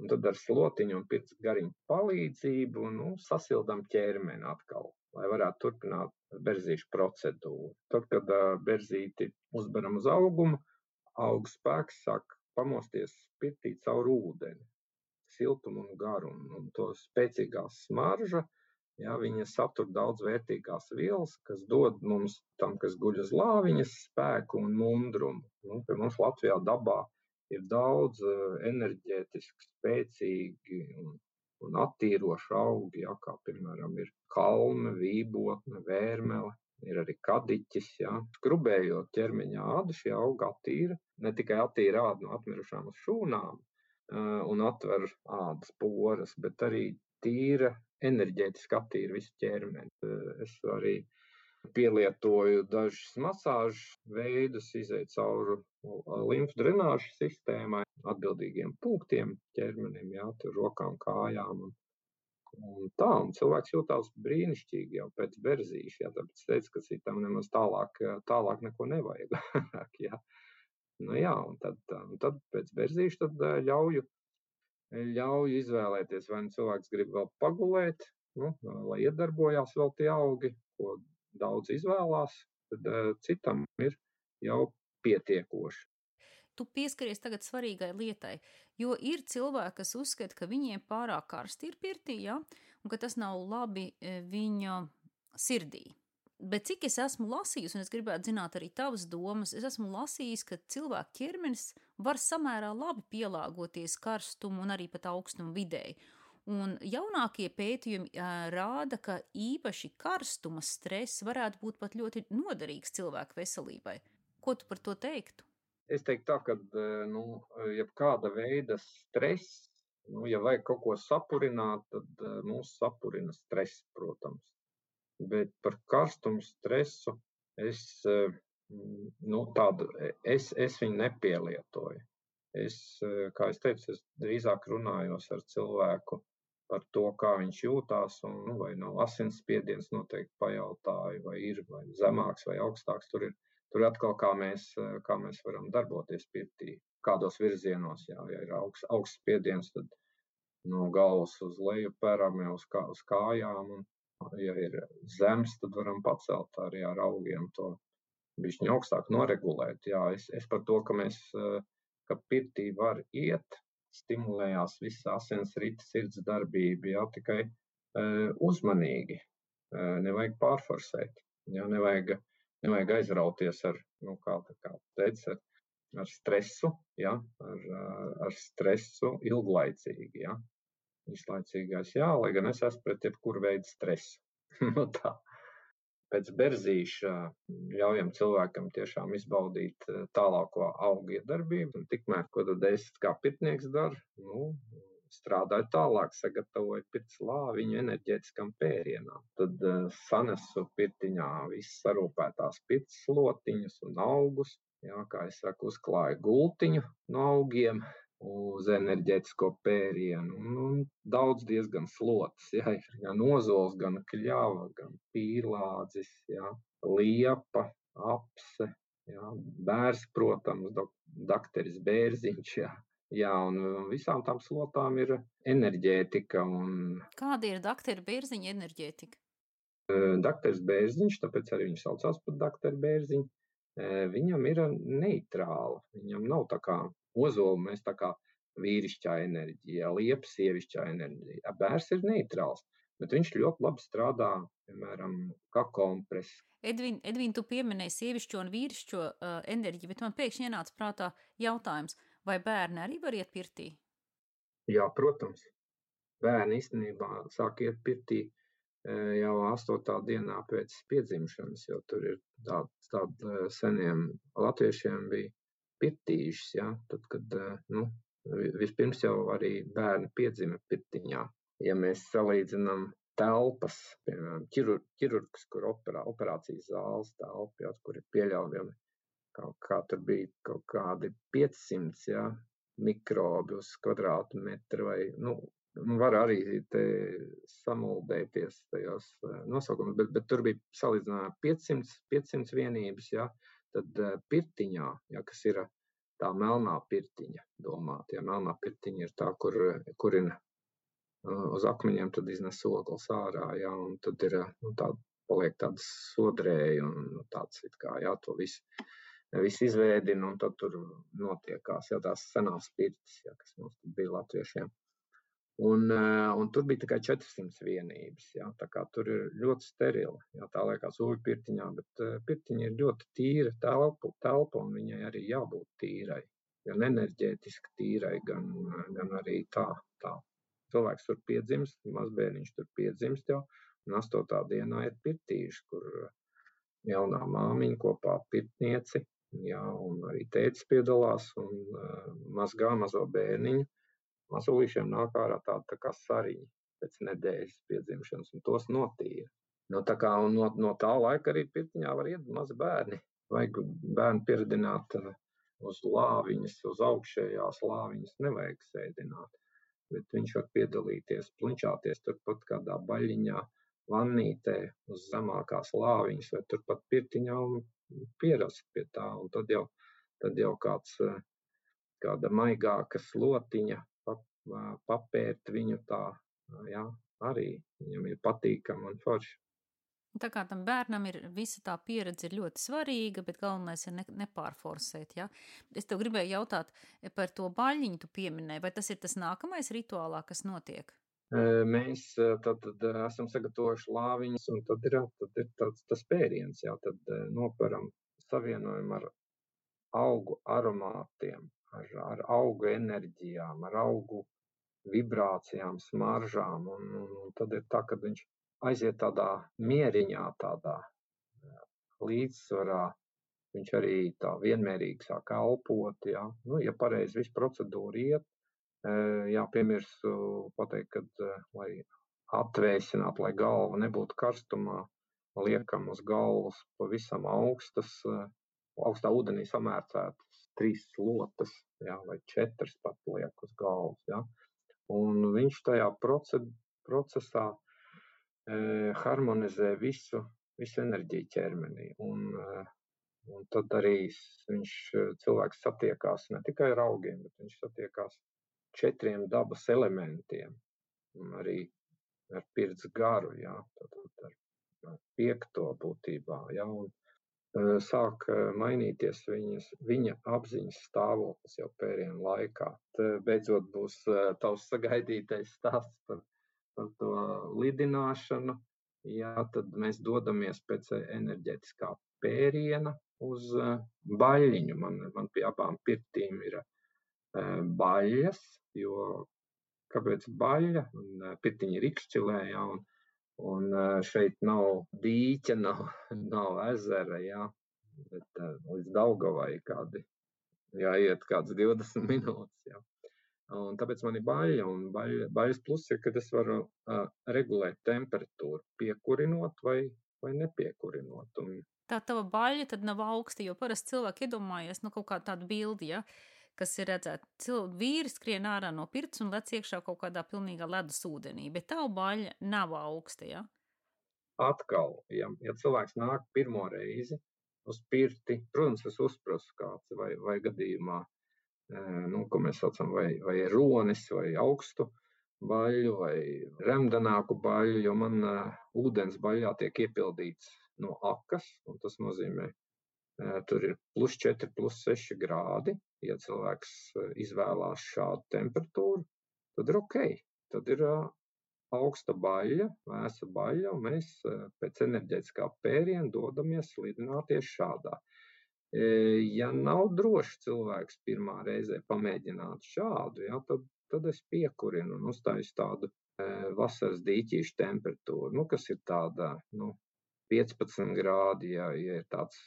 un tad ar slotiņu un pirts gariņu palīdzību nu, sasildām ķermeni atkal lai varētu turpināt berzīšu procedūru. Tad, kad berzīti uzberam uz augumu, auga spēks sāk pamosties pirtī caur ūdeni, siltumu un garumu, un to spēcīgā smarža. Ja, viņa satur daudz vērtīgās vielas, kas dod mums, tam, kas guļ uz lāviņas, spēku un mundrumu. Nu, pie mums Latvijā dabā ir daudz enerģētiski, spēcīgi un un attīroši augi, ja, kā piemēram ir kalme, vībotne, vērmele, ir arī kadiķis. Ja. Skrubējot ķermeņa ādu, šie augi attīra, ne tikai attīra ādu no atmirušām šūnām uh, un atver ādas poras, bet arī tīra enerģētiski attīra visu ķermeni. Es arī pielietoju dažus masāžu veidus, izēju cauri limfu drenāžu sistēmai, atbildīgiem punktiem ķermenim, jā, rokām, kājām. Un, tā, un cilvēks jūtās brīnišķīgi jau pēc berzīša, jā, tāpēc teica, ka citam nemaz tālāk, tālāk neko nevajag. jā. Nu jā, un tad, un tad pēc berzīša tad ļauju, ļauju izvēlēties, vai nu cilvēks grib vēl pagulēt, nu, lai iedarbojās vēl tie augi, ko daudz izvēlās, tad uh, citam ir jau pietiekoši. Tu pieskaries tagad svarīgai lietai, jo ir cilvēki, kas uzskata, ka viņiem pārāk karsti ir pirtī, ja? un ka tas nav labi viņa sirdī. Bet cik es esmu lasījis, un es gribētu zināt arī tavas domas, es esmu lasījis, ka cilvēka ķermenis var samērā labi pielāgoties karstumu un arī pat augstumu vidēji. Un jaunākie pētījumi rāda, ka īpaši karstuma stress varētu būt pat ļoti noderīgs cilvēku veselībai. Ko tu par to teiktu? Es teiktu tā, ka nu, jebkāda veida stress, nu, ja vajag kaut ko sapurināt, tad mūs sapurina stress, protams. Bet par karstumu stresu es, nu, tādu, es, es viņu nepielietoju. Es, kā es teicu, es drīzāk runājos ar cilvēku, par to, kā viņš jūtās, un nu, vai nav asinsspiediens noteikti pajautāju, vai ir vai zemāks vai augstāks. Tur ir, tur atkal kā mēs, kā mēs varam darboties pirtī, kādos virzienos. Jā, ja ir augsts, augsts spiediens, tad no galvas uz leju pēram jau uz, kā, uz kājām, un ja ir zems, tad varam pacelt arī ar augiem to bišķiņu augstāk noregulēt. Jā, es, es par to, ka mēs, ka pirtī var iet, stimulējās visa asinsrita, sirds darbība, jā, tikai uh, uzmanīgi. Uh, nevajag pārforsēt, jā, nevajag, nevajag aizrauties ar, nu, kā, kā teica, ar, ar stresu, jā, ar, ar stresu ilglaicīgi, jā. Vislaicīgais, jā, lai gan es esmu pret jebkuru veidu stresu. nu, tā pēc berzīša ļaujam cilvēkam tiešām izbaudīt eh, tālāko augu iedarbību. Un tikmēr, ko tad es kā pirtnieks daru, nu, strādāju tālāk, sagatavoju pirts lāviņu enerģētiskam pērienam. Tad uh, sanesu pirtiņā visas sarūpētās pirts slotiņus un augus. Jā, kā es saku, uzklāju gultiņu no augiem, uz enerģētisko pērienu. Un, un daudz diezgan slotas, jā, ir gan ozols, gan kļava, gan pīlādzis, jā, liepa, apse, jā, bērs, protams, dok, dakteris bērziņš, jā. Jā, un visām tām slotām ir enerģētika. Un... Kāda ir doktora bērziņa enerģētika? Dakteris bērziņš, tāpēc arī viņš saucās par doktoru bērziņu. Viņam ir neitrāla. Viņam nav tā kā ozolu mēs tā kā vīrišķā enerģija, liepa sievišķā enerģija. Bērs ir neitrāls, bet viņš ļoti labi strādā, piemēram, kā kompress. Edvin, Edvin, tu pieminēji sievišķo un vīrišķo uh, enerģiju, bet man pēkšņi ienāca prātā jautājums, vai bērni arī var iet pirtī? Jā, protams. Bērni īstenībā sāk iet pirtī jau astotā dienā pēc piedzimšanas, jo tur ir tāda tād seniem latviešiem bija pirtīšas, ja, tad, kad nu, vispirms jau arī bērni piedzima pirtiņā. Ja mēs salīdzinām telpas, piemēram, ķirur, ķirurgs, kur operā, operācijas zāles telpa, ja, kur ir pieļaujami kaut kā tur bija kaut kādi 500 ja, mikrobi uz kvadrātmetru vai, nu, var arī samuldēties tajos nosaukumos, bet, bet tur bija salīdzinājumā 500, 500 vienības, ja, Tad eh, pirtiņā, ja, kas ir tā melnā pirtiņa, domāt, ja melnā pirtiņa ir tā, kur kurina eh, uz akmeņiem, tad iznes ogles ārā, ja, un tad ir nu, tāda, paliek tādas sodrēji un nu, tāds it kā, jā, to visu, visu izvēdina, un tad tur notiekās, jā, tās senās pirtis, jā, kas mums bija latviešiem. Un, un tur bija tikai 400 vienības. Jā, tur ir ļoti sterila. Jā, tā liekas, ugļu pirtiņā, bet pirtiņa ir ļoti tīra telpa, telpa un viņai arī jābūt tīrai. Gan enerģētiski tīrai, gan, gan arī tā. tā. Cilvēks tur piedzimst, mazbērniņš tur piedzimst jau, un astotā dienā ir pirtīši, kur jaunā māmiņa kopā pirtnieci, jā, un arī tēcis piedalās un mazgā mazo bērniņu Mazulīšiem nāk ārā tāda tā kā sariņa. pēc nedēļas piedzimšanas, un tos notīra. Nu, tā kā no, no tā laika arī pirtiņā var iet mazi bērni. Vajag bērnu pieredināt uh, uz lāviņas, uz augšējās lāviņas, nevajag sēdināt. Bet viņš var piedalīties, plinčāties turpat kādā baļķiņā, vannītē, uz zemākās lāviņas, vai turpat pirtiņā un pierast pie tā. Un tad jau, tad jau kāds, uh, kāda maigāka slotiņa papērt viņu tā, jā, arī viņam ir patīkami un forši. Tā kā tam bērnam ir visa tā pieredze ir ļoti svarīga, bet galvenais ir ne, nepārforsēt. Ja? Es tev gribēju jautāt par to baļķiņu, tu pieminēji, vai tas ir tas nākamais rituālā, kas notiek? Mēs tad, tad esam sagatavojuši lāviņas, un tad ir, tad ir tāds, tas pēriens, jā, tad noperam savienojumu ar augu aromātiem, ar, ar augu enerģijām, ar augu vibrācijām, smaržām, un, un, un tad ir tā, ka viņš aiziet tādā mieriņā, tādā līdzsvarā. Viņš arī tā vienmērīgi sāk elpot. Ja, nu, ja pareizi viss procedūra iet, jāpiemirst pateikt, kad, lai atvēsinātu, lai galva nebūtu karstumā, liekam uz galvas pavisam augstas, augstā ūdenī samērcētas trīs slotas, ja, vai četras pat liek uz galvas. Ja. Un viņš tajā procesā harmonizē visu, visu enerģiju ķermenī. Un, un tad arī viņš cilvēks satiekās ne tikai ar augiem, bet viņš satiekās četriem dabas elementiem. Arī ar pirts garu, jā, tad ar piekto būtībā. Jā, un, sāk mainīties viņas, viņa apziņas stāvoklis jau pērienu laikā. Beidzot būs tavs sagaidītais stāsts par par to lidināšanu, jā, tad mēs dodamies pēc enerģētiskā pēriena uz baļķiņu. Man, man pie abām pirtīm ir baļas, jo kāpēc baļķa? Pirtiņa ir ikšķilē, jā, un, un šeit nav dīķa, nav, nav ezera, jā, bet līdz Daugavai kādi jāiet kāds 20 minūtes. Jā. Un tāpēc man ir baļķa, un baļ, baļas pluss ir, ka es varu uh, regulēt temperatūru, piekurinot vai, vai nepiekurinot. Un... Tā tava baļķa tad nav augsta, jo parasti cilvēki iedomājas nu, kaut kā tādu bildi, ja, kas ir redzēta. Cilvēki vīri skrien ārā no pirts un lec iekšā kaut kādā pilnīgā ledus ūdenī, bet tava baļķa nav augsta. Ja? Atkal, ja, ja cilvēks nāk pirmo reizi uz pirti, protams, es uzprasu kāds vai, vai gadījumā nu, ko mēs saucam vai, vai ronis, vai augstu baļu, vai remdenāku baļu, jo man uh, ūdens baļā tiek iepildīts no akas, un tas nozīmē, tur ir plus 4, plus 6 grādi. Ja cilvēks izvēlās šādu temperatūru, tad ir ok. Tad ir augsta baļa, vēsa baļa, un mēs pēc enerģētiskā pēriena dodamies slidināties šādā. Ja nav drošs cilvēks pirmā reizē pamēģināt šādu, ja, tad, tad es piekurinu un uztaisu tādu vasaras dīķīšu temperatūru, nu, kas ir tāda nu, 15 grādi. Ja, ja ir tāds,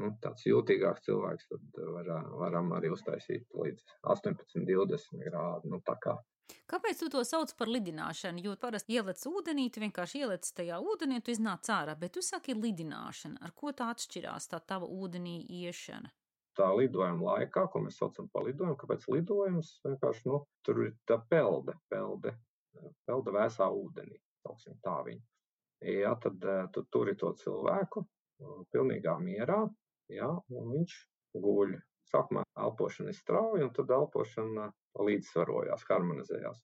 nu, tāds jūtīgāks cilvēks, tad var, varam arī uztaisīt līdz 18, 20 grādi. Nu, Kāpēc tu to sauc par lidināšanu? Jo parasti ieliec ūdenī, tu vienkārši ieliec tajā ūdenī, tu iznāc ārā, bet tu saki lidināšana. Ar ko tā atšķirās, tā tava ūdenī iešana? Tā lidojuma laikā, ko mēs saucam par lidojumu, kāpēc lidojums vienkārši, nu, tur ir tā pelde, pelde, pelde vēsā ūdenī, tā viņu. Jā, tad tu turi to cilvēku pilnīgā mierā, jā, un viņš guļ. Sākumā elpošana ir strauja, un tad elpošana līdzsvarojās, harmonizējās.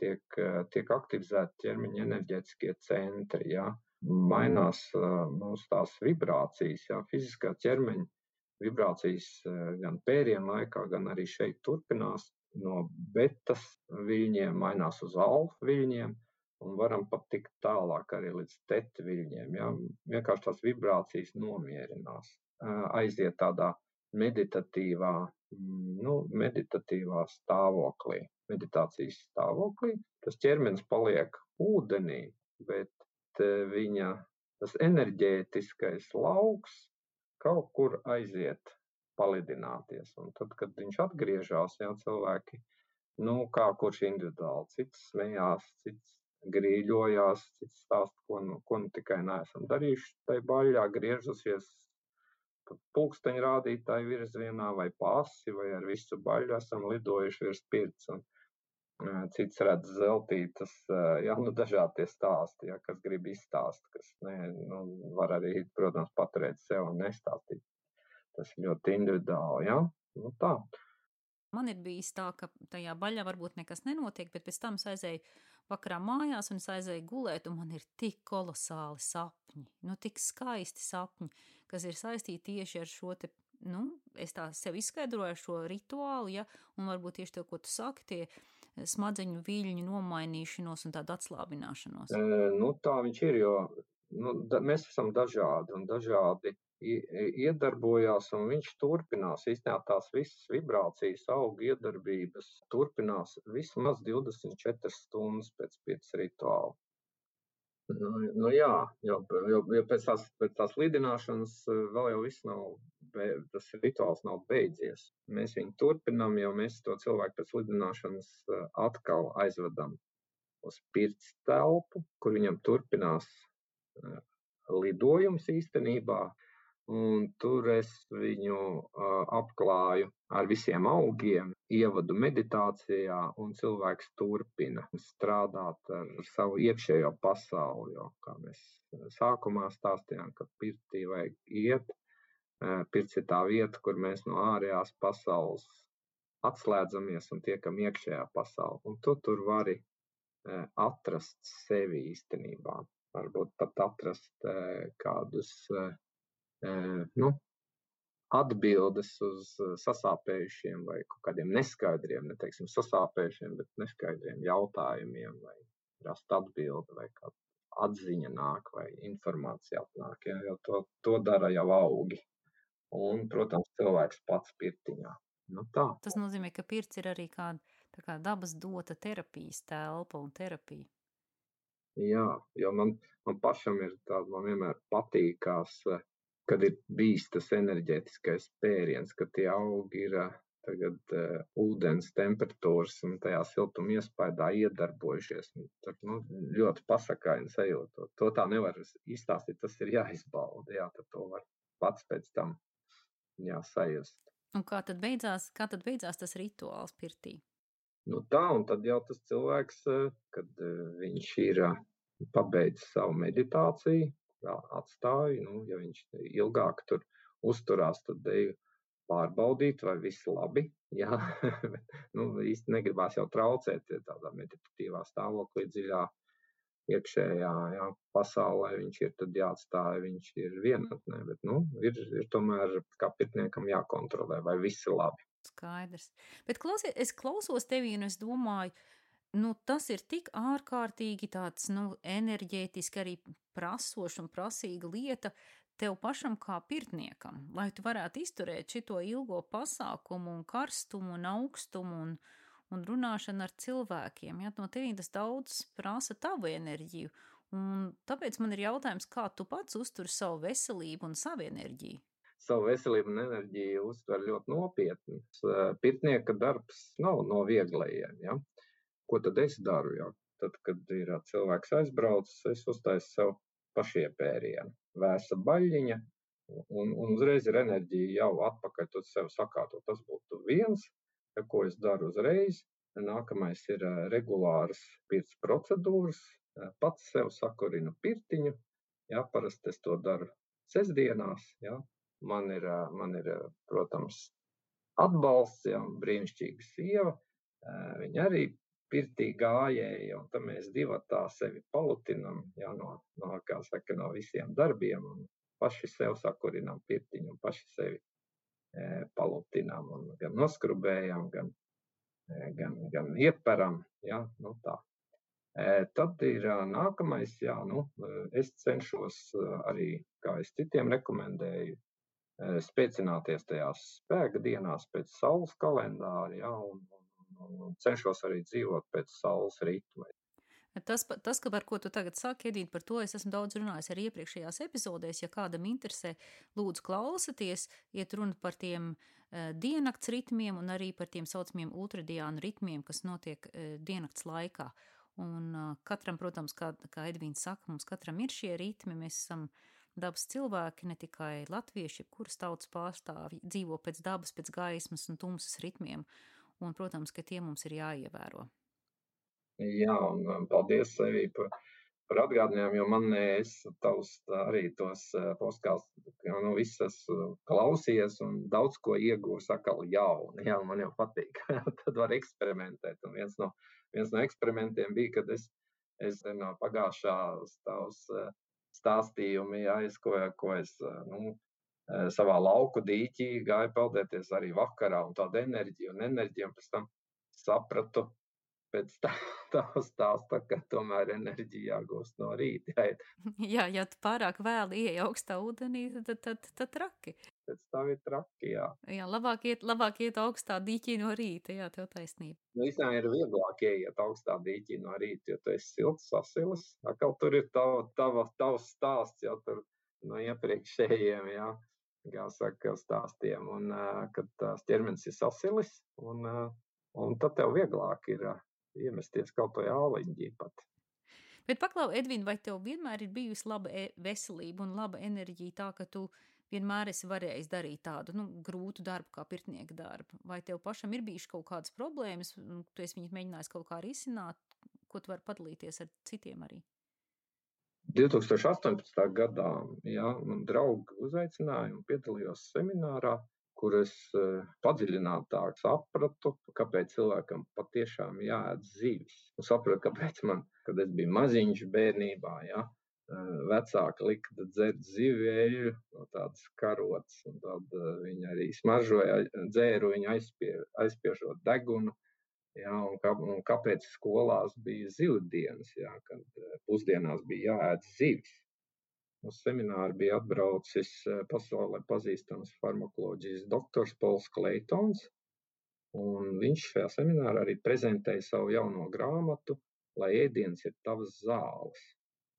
Tiek, eh, tiek aktivizēti ķermeņa enerģētiskie centri, ja? mainās mūsu eh, tās vibrācijas, ja? fiziskā ķermeņa vibrācijas eh, gan pērienu laikā, gan arī šeit turpinās no betas viļņiem, mainās uz alfa viļņiem, un varam pat tikt tālāk arī līdz teta viļņiem. Ja? Vienkārši tās vibrācijas nomierinās, aiziet tādā meditatīvā Mm, nu, meditatīvā stāvoklī, meditācijas stāvoklī. Tas ķermenis paliek ūdenī, bet viņa tas enerģētiskais lauks kaut kur aiziet palidināties. Un tad, kad viņš atgriežas, jau cilvēki, nu, kā kurš individuāli, cits smējās, cits grīļojās, cits stāsta, ko, nu, ko nu tikai neesam darījuši tajā baļā, griežusies pulksteņa rādītāju virzienā vai pasi, vai ar visu baļu esam lidojuši virs pirts. Un, Cits redz zeltītas, jā, nu dažādi stāsti, ja, kas grib izstāst, kas ne, nu, var arī, protams, paturēt sev un nestāstīt. Tas ļoti individuāli, jā, nu tā. Man ir bijis tā, ka tajā baļā varbūt nekas nenotiek, bet pēc tam es aizēju vakarā mājās un aizēju gulēt, un man ir tik kolosāli sapņi, nu tik skaisti sapņi, kas ir saistīti tieši ar šo te, nu, es tā sev izskaidroju šo rituālu, ja, un varbūt tieši to, ko tu saki, tie smadzeņu viļņu nomainīšanos un tādu atslābināšanos. E, nu, tā viņš ir, jo nu, da, mēs esam dažādi un dažādi iedarbojās, un viņš turpinās. Īstenībā tās visas vibrācijas, auga iedarbības turpinās vismaz 24 stundas pēc pirts rituāla. Nu, nu jā, jo, jo, jo pēc, tās, pēc tās lidināšanas eh, vēl jau viss nav, tas rituāls nav beidzies. Mēs viņu turpinām, jo mēs to cilvēku pēc lidināšanas eh, atkal aizvedam uz pirts telpu, kur viņam turpinās lidojums īstenībā. Un tur es viņu uh, apklāju ar visiem augiem, ievadu meditācijā, un cilvēks turpina strādāt ar savu iekšējo pasauli. Jo, kā mēs sākumā stāstījām, ka pirtī vajag iet, pirts ir tā vieta, kur mēs no ārējās pasaules atslēdzamies un tiekam iekšējā pasaulē. Un tu tur vari atrast sevi īstenībā. Varbūt pat atrast kādus nu, atbildes uz sasāpējušiem vai kādiem neskaidriem, neteiksim, sasāpējušiem, bet neskaidriem jautājumiem, vai rast atbildi, vai kāda atziņa nāk, vai informācija atnāk. Ja, jo to, to dara jau augi. Un, protams, cilvēks pats pirtiņā. Nu, tā. Tas nozīmē, ka pirts ir arī kāda kā dabas dota terapijas telpa un terapija. Jā, jo man, man pašam ir tāda, man vienmēr patīkās kad ir bijis tas enerģētiskais pēriens, ka tie augi ir tagad uh, ūdens temperatūras un tajā siltuma iespējā iedarbojušies. Tur nu, ļoti pasakaini sajūta. To tā nevar izstāstīt, tas ir jāizbauda. Jā, tad to var pats pēc tam jāsajust. Un kā tad beidzās, kā tad beidzās tas rituāls pirtī? Nu tā, un tad jau tas cilvēks, kad viņš ir pabeidzis savu meditāciju, atstāju. Nu, ja viņš ilgāk tur uzturās, tad eju pārbaudīt, vai viss labi. Jā, nu, īsti negribās jau traucēt tādā meditatīvā stāvoklī dziļā iekšējā jā, pasaulē. Viņš ir jāatstāj, viņš ir vienatnē, bet nu, ir, ir tomēr kā pirtniekam jākontrolē, vai viss ir labi. Skaidrs. Bet klausies, es klausos tevi un es domāju, nu, tas ir tik ārkārtīgi tāds, nu, enerģētiski arī prasoša un prasīga lieta tev pašam kā pirtniekam, lai tu varētu izturēt šito ilgo pasākumu un karstumu un augstumu un, un runāšanu ar cilvēkiem. Ja? No tevī tas daudz prasa tavu enerģiju, un tāpēc man ir jautājums, kā tu pats uzturi savu veselību un savu enerģiju? Savu veselību un enerģiju uztver ļoti nopietni. Pirtnieka darbs nav no vieglajiem. Ja? Ko tad es daru? Ja? Tad, kad ir cilvēks aizbraucis, es uztaisu sev pašiepērienu, vēsa baļķiņa, un, un uzreiz ir enerģija jau atpakaļ uz sevi sakārtot. Tas būtu viens, ko es daru uzreiz. Nākamais ir regulāras pirts procedūras. Pats sev sakurinu pirtiņu. Jā, parasti es to daru sestdienās. Jā. Man ir, man ir, protams, atbalsts, jā, brīnišķīga sieva. Viņa arī pirtī gājēji, un tad mēs divi tā sevi palutinam, jā, no, no, kā saka, no visiem darbiem, un paši sev sakurinām pirtiņu, un paši sevi e, palutinām, un gan noskrubējam, gan, e, gan, gan ieperam, jā, nu tā. E, tad ir nākamais, jā, nu, es cenšos arī, kā es citiem rekomendēju, spēcināties tajās spēka dienās pēc saules kalendāra, jā, un, un cenšos arī dzīvot pēc saules ritma. Tas, tas, par ko tu tagad saki, Edīt, par to es esmu daudz runājis arī iepriekšējās epizodēs. Ja kādam interesē, lūdzu klausieties, iet runa par tiem uh, diennakts ritmiem un arī par tiem saucamiem ultradiānu ritmiem, kas notiek uh, diennakts laikā. Un katram, protams, kā, kā Edvīns saka, mums katram ir šie ritmi, mēs esam dabas cilvēki, ne tikai latvieši, kuras tautas pārstāvji dzīvo pēc dabas, pēc gaismas un tumsas ritmiem, un, protams, ka tie mums ir jāievēro. Jā, un paldies sevī par, par atgādinājumu, jo man es tavs arī tos postkāstus, jau nu visas klausies un daudz ko iegūs atkal jaunu. Jā, man jau patīk. Tad var eksperimentēt. Un viens no viens no eksperimentiem bija, kad es, es no pagājušā tavs stāstījumi, jā, es, ko, ko es nu, savā lauku dīķī gāju peldēties arī vakarā, un tāda enerģija un enerģija, un pēc tam sapratu, pēc tā, tā stāsta, ka tomēr enerģija jāgūst no rīta. Jā, jā ja tu pārāk vēli ieej augstā ūdenī, tad, tad, tad, traki. Pēc tam ir traki, jā. Jā, labāk iet, labāk iet augstā dīķī no rīta, jā, tev taisnība. Nu, īstenībā ir vieglāk ieiet augstā dīķī no rīta, jo tu esi silts, sasilis. Akal tur ir tava, tava, tavs stāsts, jau tur no iepriekšējiem, jā, kā saka, stāstiem, un kad tās ķermenis ir sasilis, un, un tad tev vieglāk ir iemesties kaut ko jāliņģī pat. Bet paklau, Edvin, vai tev vienmēr ir bijusi laba e veselība un laba enerģija tā, ka tu vienmēr esi varējis darīt tādu nu, grūtu darbu, kā pirtnieka darbu? Vai tev pašam ir bijušas kaut kādas problēmas, un tu esi viņas mēģinājis kaut kā risināt, ko tu vari padalīties ar citiem arī? 2018. gadā jā, man draugi uzaicināja un piedalījos seminārā kur es eh, padziļinātāk sapratu, kāpēc cilvēkam patiešām jāēd zivis. Un sapratu, kāpēc man, kad es biju maziņš bērnībā, ja, eh, vecāki lika dzert zivēju no tādas karotes, un tad eh, viņi arī smaržoja, dzēru viņu aizspie, aizspiežot degunu. Ja, un, kā, un kāpēc skolās bija zivdienas, ja, kad pusdienās bija jāēd zivis? Uz semināru bija atbraucis eh, pasaulē pazīstams farmakoloģijas doktors Pols Kleitons. Viņš šajā seminārā arī prezentēja savu jauno grāmatu, lai ēdiens ir tavas zāles.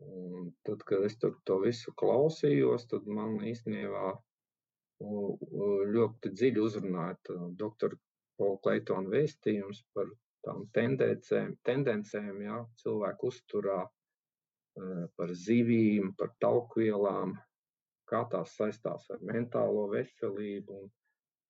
Un tad, kad es tur to visu klausījos, tad man īstenībā ļoti dziļi uzrunāja doktora Pola Kleitona vēstījums par tām tendencēm, tendencēm jā, cilvēku uzturā, Eh, par zivīm, par taukvielām, kā tās saistās ar mentālo veselību un,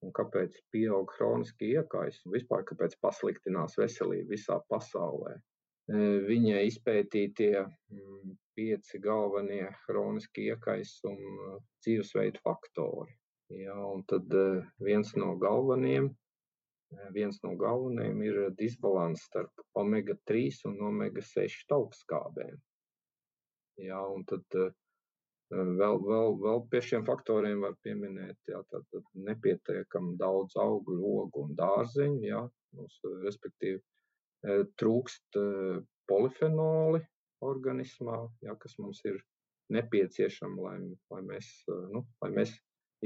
un kāpēc pieaug hroniski iekaisumi, vispār kāpēc pasliktinās veselība visā pasaulē. Eh, viņa izpētītie mm, pieci galvenie hroniski iekaisumi dzīvesveidu faktori. Ja, un tad eh, viens no galvenajiem viens no galvenajiem ir disbalans starp omega 3 un omega 6 taukskābēm. Jā, un tad uh, vēl, vēl, vēl pie šiem faktoriem var pieminēt, jā, tad, tad nepietiekam daudz augļu, ogu un dārzeņu, jā, mums, respektīvi, uh, trūkst polifenoli organismā, jā, kas mums ir nepieciešama, lai, lai mēs, nu, lai mēs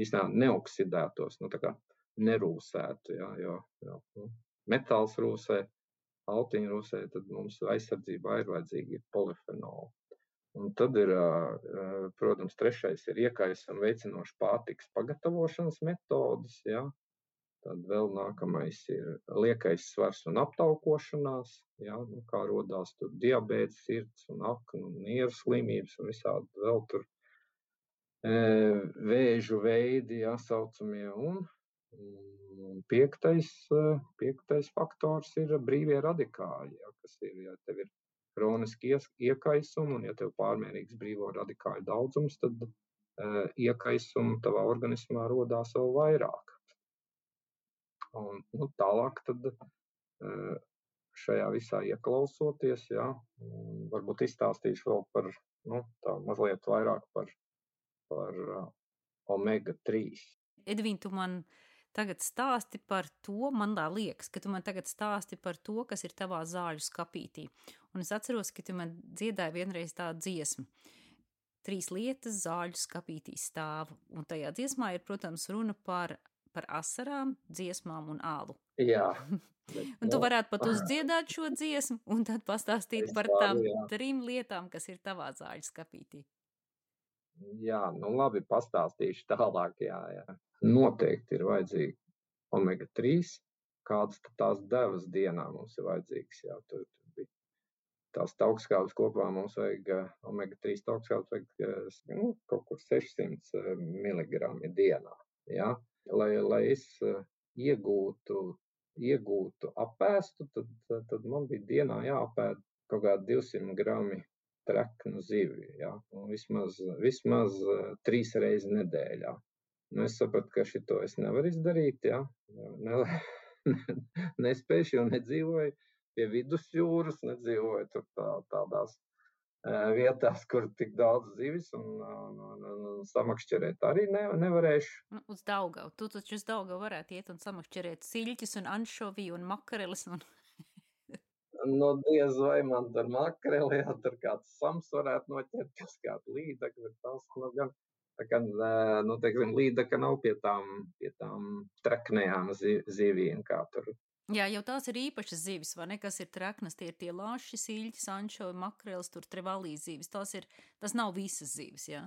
īstenībā neoksidētos, nu, tā kā nerūsētu, jā, jo, jo nu, metāls rūsē, altiņa rūsē, tad mums aizsardzībā ir vajadzīgi polifenoli. Un tad ir, protams, trešais ir iekaisuma veicinoša pārtiks pagatavošanas metodas. Ja? Tad vēl nākamais ir liekais svars un aptaukošanās, ja? nu, kā rodās tur diabēts, sirds un aknu un nieru slimības un visādi vēl tur vēžu veidi, ja saucamie. Un, un piektais, piektais faktors ir brīvie radikāļi, ja? kas ir, ja tev ir kroniski iekaisumi, un ja tev pārmērīgs brīvo radikāļu daudzums, tad uh, iekaisumu tavā organismā rodās vēl vairāk. Un, nu, tālāk tad uh, šajā visā ieklausoties, jā, varbūt izstāstīšu vēl par, nu, tā mazliet vairāk par, par uh, omega 3. Edvīn, tu man uh, tagad stāsti par to, man tā liekas, ka tu man tagad stāsti par to, kas ir tavā zāļu skapītī. Un es atceros, ka tu man dziedāji vienreiz tādu dziesmu. Trīs lietas zāļu skapītī stāv, un tajā dziesmā ir, protams, runa par, par asarām, dziesmām un ālu. Jā. Bet, un tu nu, varētu pat uzdziedāt šo dziesmu, un tad pastāstīt par tām jā. trim lietām, kas ir tavā zāļu skapītī. Jā, nu labi, pastāstīšu tālāk. Jā, jā noteikti ir vajadzīgi omega 3, kādas tās devas dienā mums ir vajadzīgas. Jā, tur, tur bija tās augstskābes kopā mums vajag omega-3 augstskābes vajag nu, kaut kur 600 mg dienā. Ja? Lai, lai es iegūtu, iegūtu apēstu, tad, tad man bija dienā jāapēd kaut kādi 200 grami treknu zivju. Ja? Un vismaz, vismaz trīs reizes nedēļā. Nu, es sapratu, ka šito es nevaru izdarīt. Ja? Ne, nespēju, jo nedzīvoju pie vidusjūras, nedzīvoju tur tā, tādās vietās, kur tik daudz zivis un, un, un, un samakšķerēt arī ne, nevarēšu. Nu, uz Daugavu. Tu taču uz Daugavu varētu iet un samakšķerēt siļķus un anšoviju un makareles. Un... nu, diez vai man tur makreli, ja tur kāds sams varētu noķert, kas kādu līdekli, bet tas, nu, gan, tā kā, nu, teiksim, līdeka nav pie tām, pie tām treknējām zivīm, kā tur Jā, jau tās ir īpašas zivis, vai ne? Kas ir traknas, tie ir tie lāši, siļķi, sančovi, makrēls, tur trevalīs zivis. Tās ir, tas nav visas zivis, jā.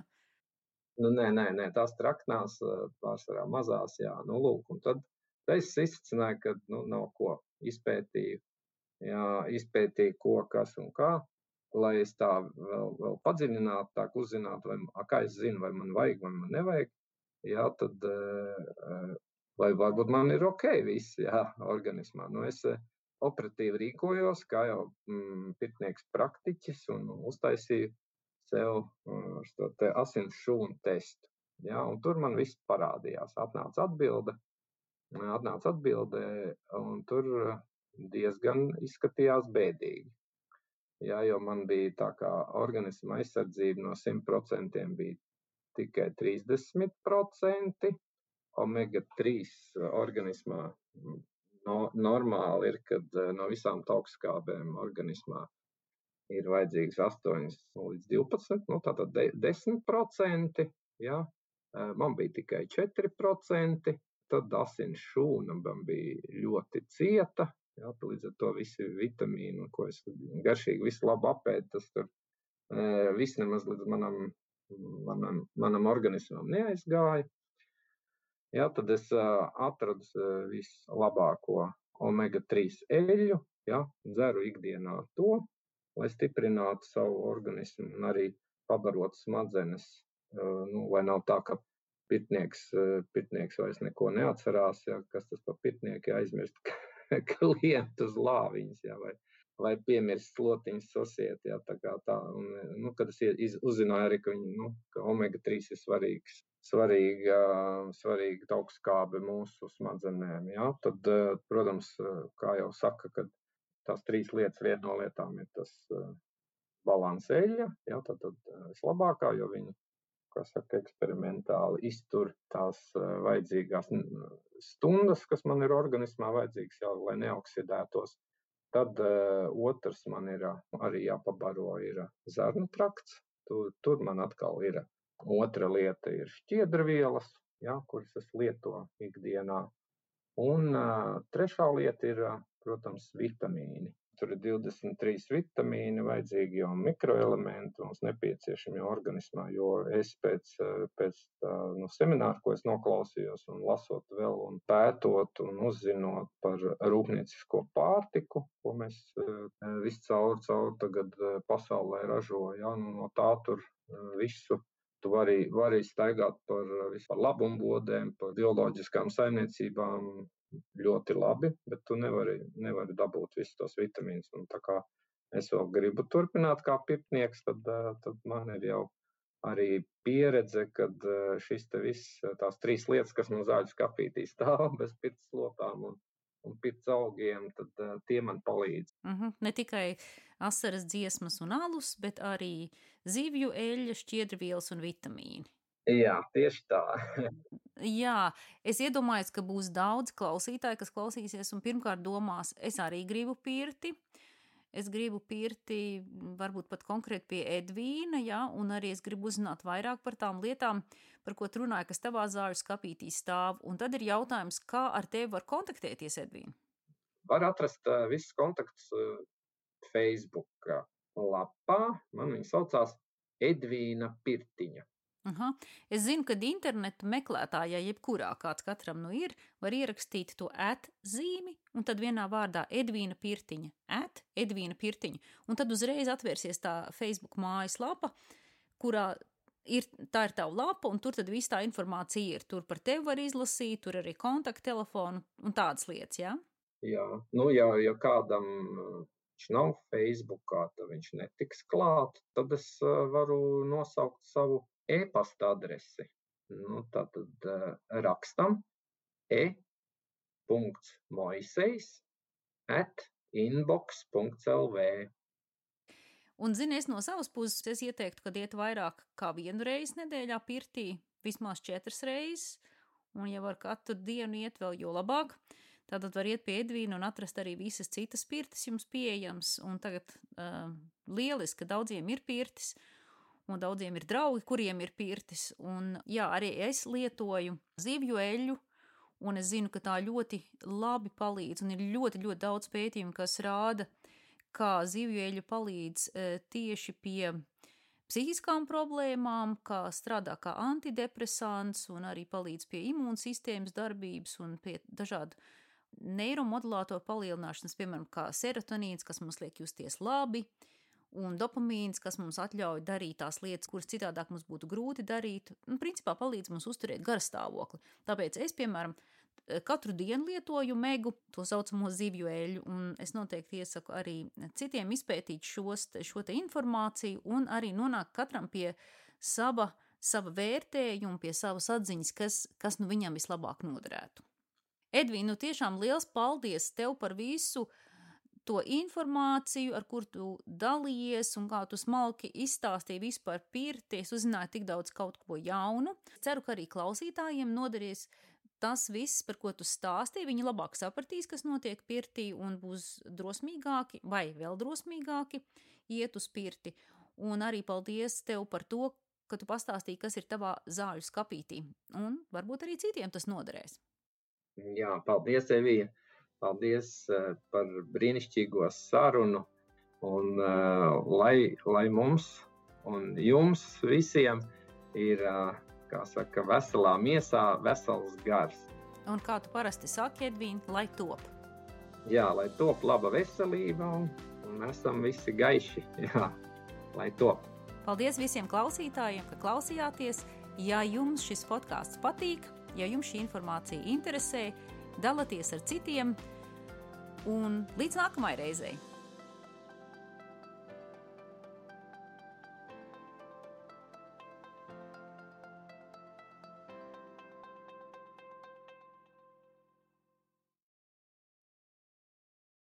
Nu, nē, nē, nē, tās traknās pārsvarā mazās, jā. Nu, lūk, un tad es izcināju, ka, nu, nav ko izpētīju, jā, izpētīju, ko, kas un kā, lai es tā vēl, vēl padziļinātu, tā uzzinātu, vai, kā es zinu, vai man vajag, vai man nevajag. Jā, tad vai varbūt man ir ok viss, jā, organismā. Nu, es eh, operatīvi rīkojos, kā jau mm, pirtnieks praktiķis un uztaisīju sev šo te asins šūnu testu. Jā, un tur man viss parādījās. Atnāca atbilde, atnāca atbilde, un tur diezgan izskatījās bēdīgi. Jā, jo man bija tā kā organisma aizsardzība no 100% bija tikai 30%, omega-3 uh, organismā no, normāli ir, kad uh, no visām augstskābēm organismā ir vajadzīgs 8 līdz 12, nu, tātad 10%. Ja? Uh, man bija tikai 4%, tad asins šūna man bija ļoti cieta. Ja? Līdz ar to visi vitamīni, ko es garšīgi, visu labu apēdu, tas tur viss nemaz līdz manam, manam, manam organismam neaizgāja. Ja, tad es uh, atradu uh, vislabāko omega-3 eļļu, ja, dzeru ikdienā to, lai stiprinātu savu organismu un arī pabarotu smadzenes. Nu, lai nav tā, ka pitnieks, uh, pitnieks vairs neko neatcerās, ja, kas tas par pitnieku aizmirst klientu uz lāviņas, ja, vai, vai piemirst slotiņas sosiet. Ja, tā kā tā. Un, nu, kad es iz, uzzināju arī, ka, viņi, nu, ka omega-3 ir svarīgs svarīga, svarīga augstskābe mūsu smadzenēm. Ja? Tad, protams, kā jau saka, kad tās trīs lietas, viena no lietām ir tas eh, balanseļa, ja? tad, tad vislabākā, jo viņi, saka, eksperimentāli iztur tās vajadzīgās stundas, kas man ir organismā vajadzīgas, jau, lai neoksidētos. Tad uh, otrs man ir arī jāpabaro ir zarnu trakts. Tur, tur man atkal ir Otra lieta ir šķiedrvielas, ja, kuras es lietoju ikdienā. Un uh, trešā lieta ir, protams, vitamīni. Tur ir 23 vitamīni, vajadzīgi jau mikroelementi mums nepieciešami organismā, jo es pēc, pēc tā, nu, semināra, ko es noklausījos un lasot vēl un pētot un uzzinot par rūpniecisko pārtiku, ko mēs viscaur caur tagad pasaulē ražojam, ja, nu, no tā tur visu Tu vari, vari staigāt par vispār labumbodēm, par bioloģiskām saimniecībām ļoti labi, bet tu nevari, nevari dabūt visus tos vitamīnus. Un tā kā es vēl gribu turpināt kā pirtnieks, tad, tad man ir jau arī pieredze, kad šis te viss, tās trīs lietas, kas man zāļu skapītī stāv bez pirts lopām un un pirts augiem, tad uh, tie man palīdz. Uh mhm. -huh. Ne tikai asaras dziesmas un alus, bet arī zivju eļļa, šķiedrvielas un vitamīni. Jā, tieši tā. Jā, es iedomājos, ka būs daudz klausītāju, kas klausīsies un pirmkārt domās, es arī gribu pirti. Es gribu pirti, varbūt pat konkrēti pie Edvīna, ja, un arī es gribu uzzināt vairāk par tām lietām, par ko tu runāji, kas tavā zāļu skapītī stāv. Un tad ir jautājums, kā ar tevi var kontaktēties, Edvīna? Var atrast uh, visus kontaktus uh, Facebook lapā. Man viņa saucās Edvīna Pirtiņa. Aha. Es zinu, ka interneta meklētājā, jebkurā kāds katram nu ir, var ierakstīt to atzīmi, un tad vienā vārdā Edvīna Pirtiņa, at Edvīna Pirtiņa, un tad uzreiz atvērsies tā Facebook mājaslapa, kurā ir, tā ir tava lapa, un tur tad viss tā informācija ir. Tur par tevi var izlasīt, tur arī kontakttelefonu un tādas lietas, jā? Jā, nu, ja, ja kādam viņš nav Facebookā, tad viņš netiks klāt, tad es varu nosaukt savu e-pasta adresi. Nu, tātad uh, rakstam e.moisejs at inbox.lv. Un, zini, es no savas puses es ieteiktu, ka iet vairāk kā vienu reizi nedēļā pirtī, vismaz četras reizes, un ja var katru dienu iet vēl, jo labāk. Tātad var iet pie Edvīna un atrast arī visas citas pirtis jums pieejams, un tagad uh, lieliski, ka daudziem ir pirtis, uh, un daudziem ir draugi, kuriem ir pirtis. Un, jā, arī es lietoju zivju eļļu, un es zinu, ka tā ļoti labi palīdz, un ir ļoti, ļoti daudz pētījumu, kas rāda, kā zivju eļļa palīdz e, tieši pie psihiskām problēmām, kā strādā kā antidepresants, un arī palīdz pie imūnsistēmas darbības un pie dažādu neiromodulātoru palielināšanas, piemēram, kā serotonīns, kas mums liek justies labi, un dopamīns, kas mums ļauj darīt tās lietas, kuras citādāk mums būtu grūti darīt, un principā palīdz mums uzturēt garstāvokli. Tāpēc es, piemēram, katru dienu lietoju megu, to saucamo zivju eļu, un es noteikti iesaku arī citiem izpētīt šos, šo informāciju un arī nonākt katram pie sava, sava vērtējuma, pie savas atziņas, kas, kas nu viņam vislabāk noderētu. Edvīna, nu tiešām liels paldies tev par visu to informāciju, ar kur tu dalījies un kā tu smalki izstāstīji vispār pirti, es uzzināju tik daudz kaut ko jaunu. Ceru, ka arī klausītājiem noderēs tas viss, par ko tu stāstīji, viņi labāk sapratīs, kas notiek pirtī un būs drosmīgāki vai vēl drosmīgāki iet uz pirti. Un arī paldies tev par to, ka tu pastāstīji, kas ir tavā zāļu skapītī, un varbūt arī citiem tas noderēs. Jā, paldies, Evija! Paldies uh, par brīnišķīgo sarunu. Un, uh, lai, lai mums un jums visiem ir uh, saka, veselā miesā, vesels gars. Un kā tu parasti saki, Edvīna, lai top? Jā, lai top laba veselība un, un esam visi gaiši. Jā, lai top. Paldies visiem klausītājiem, ka klausījāties. Ja jums šis podkāsts patīk, ja jums šī informācija interesē, dalieties ar citiem, un līdz nākamajai reizei!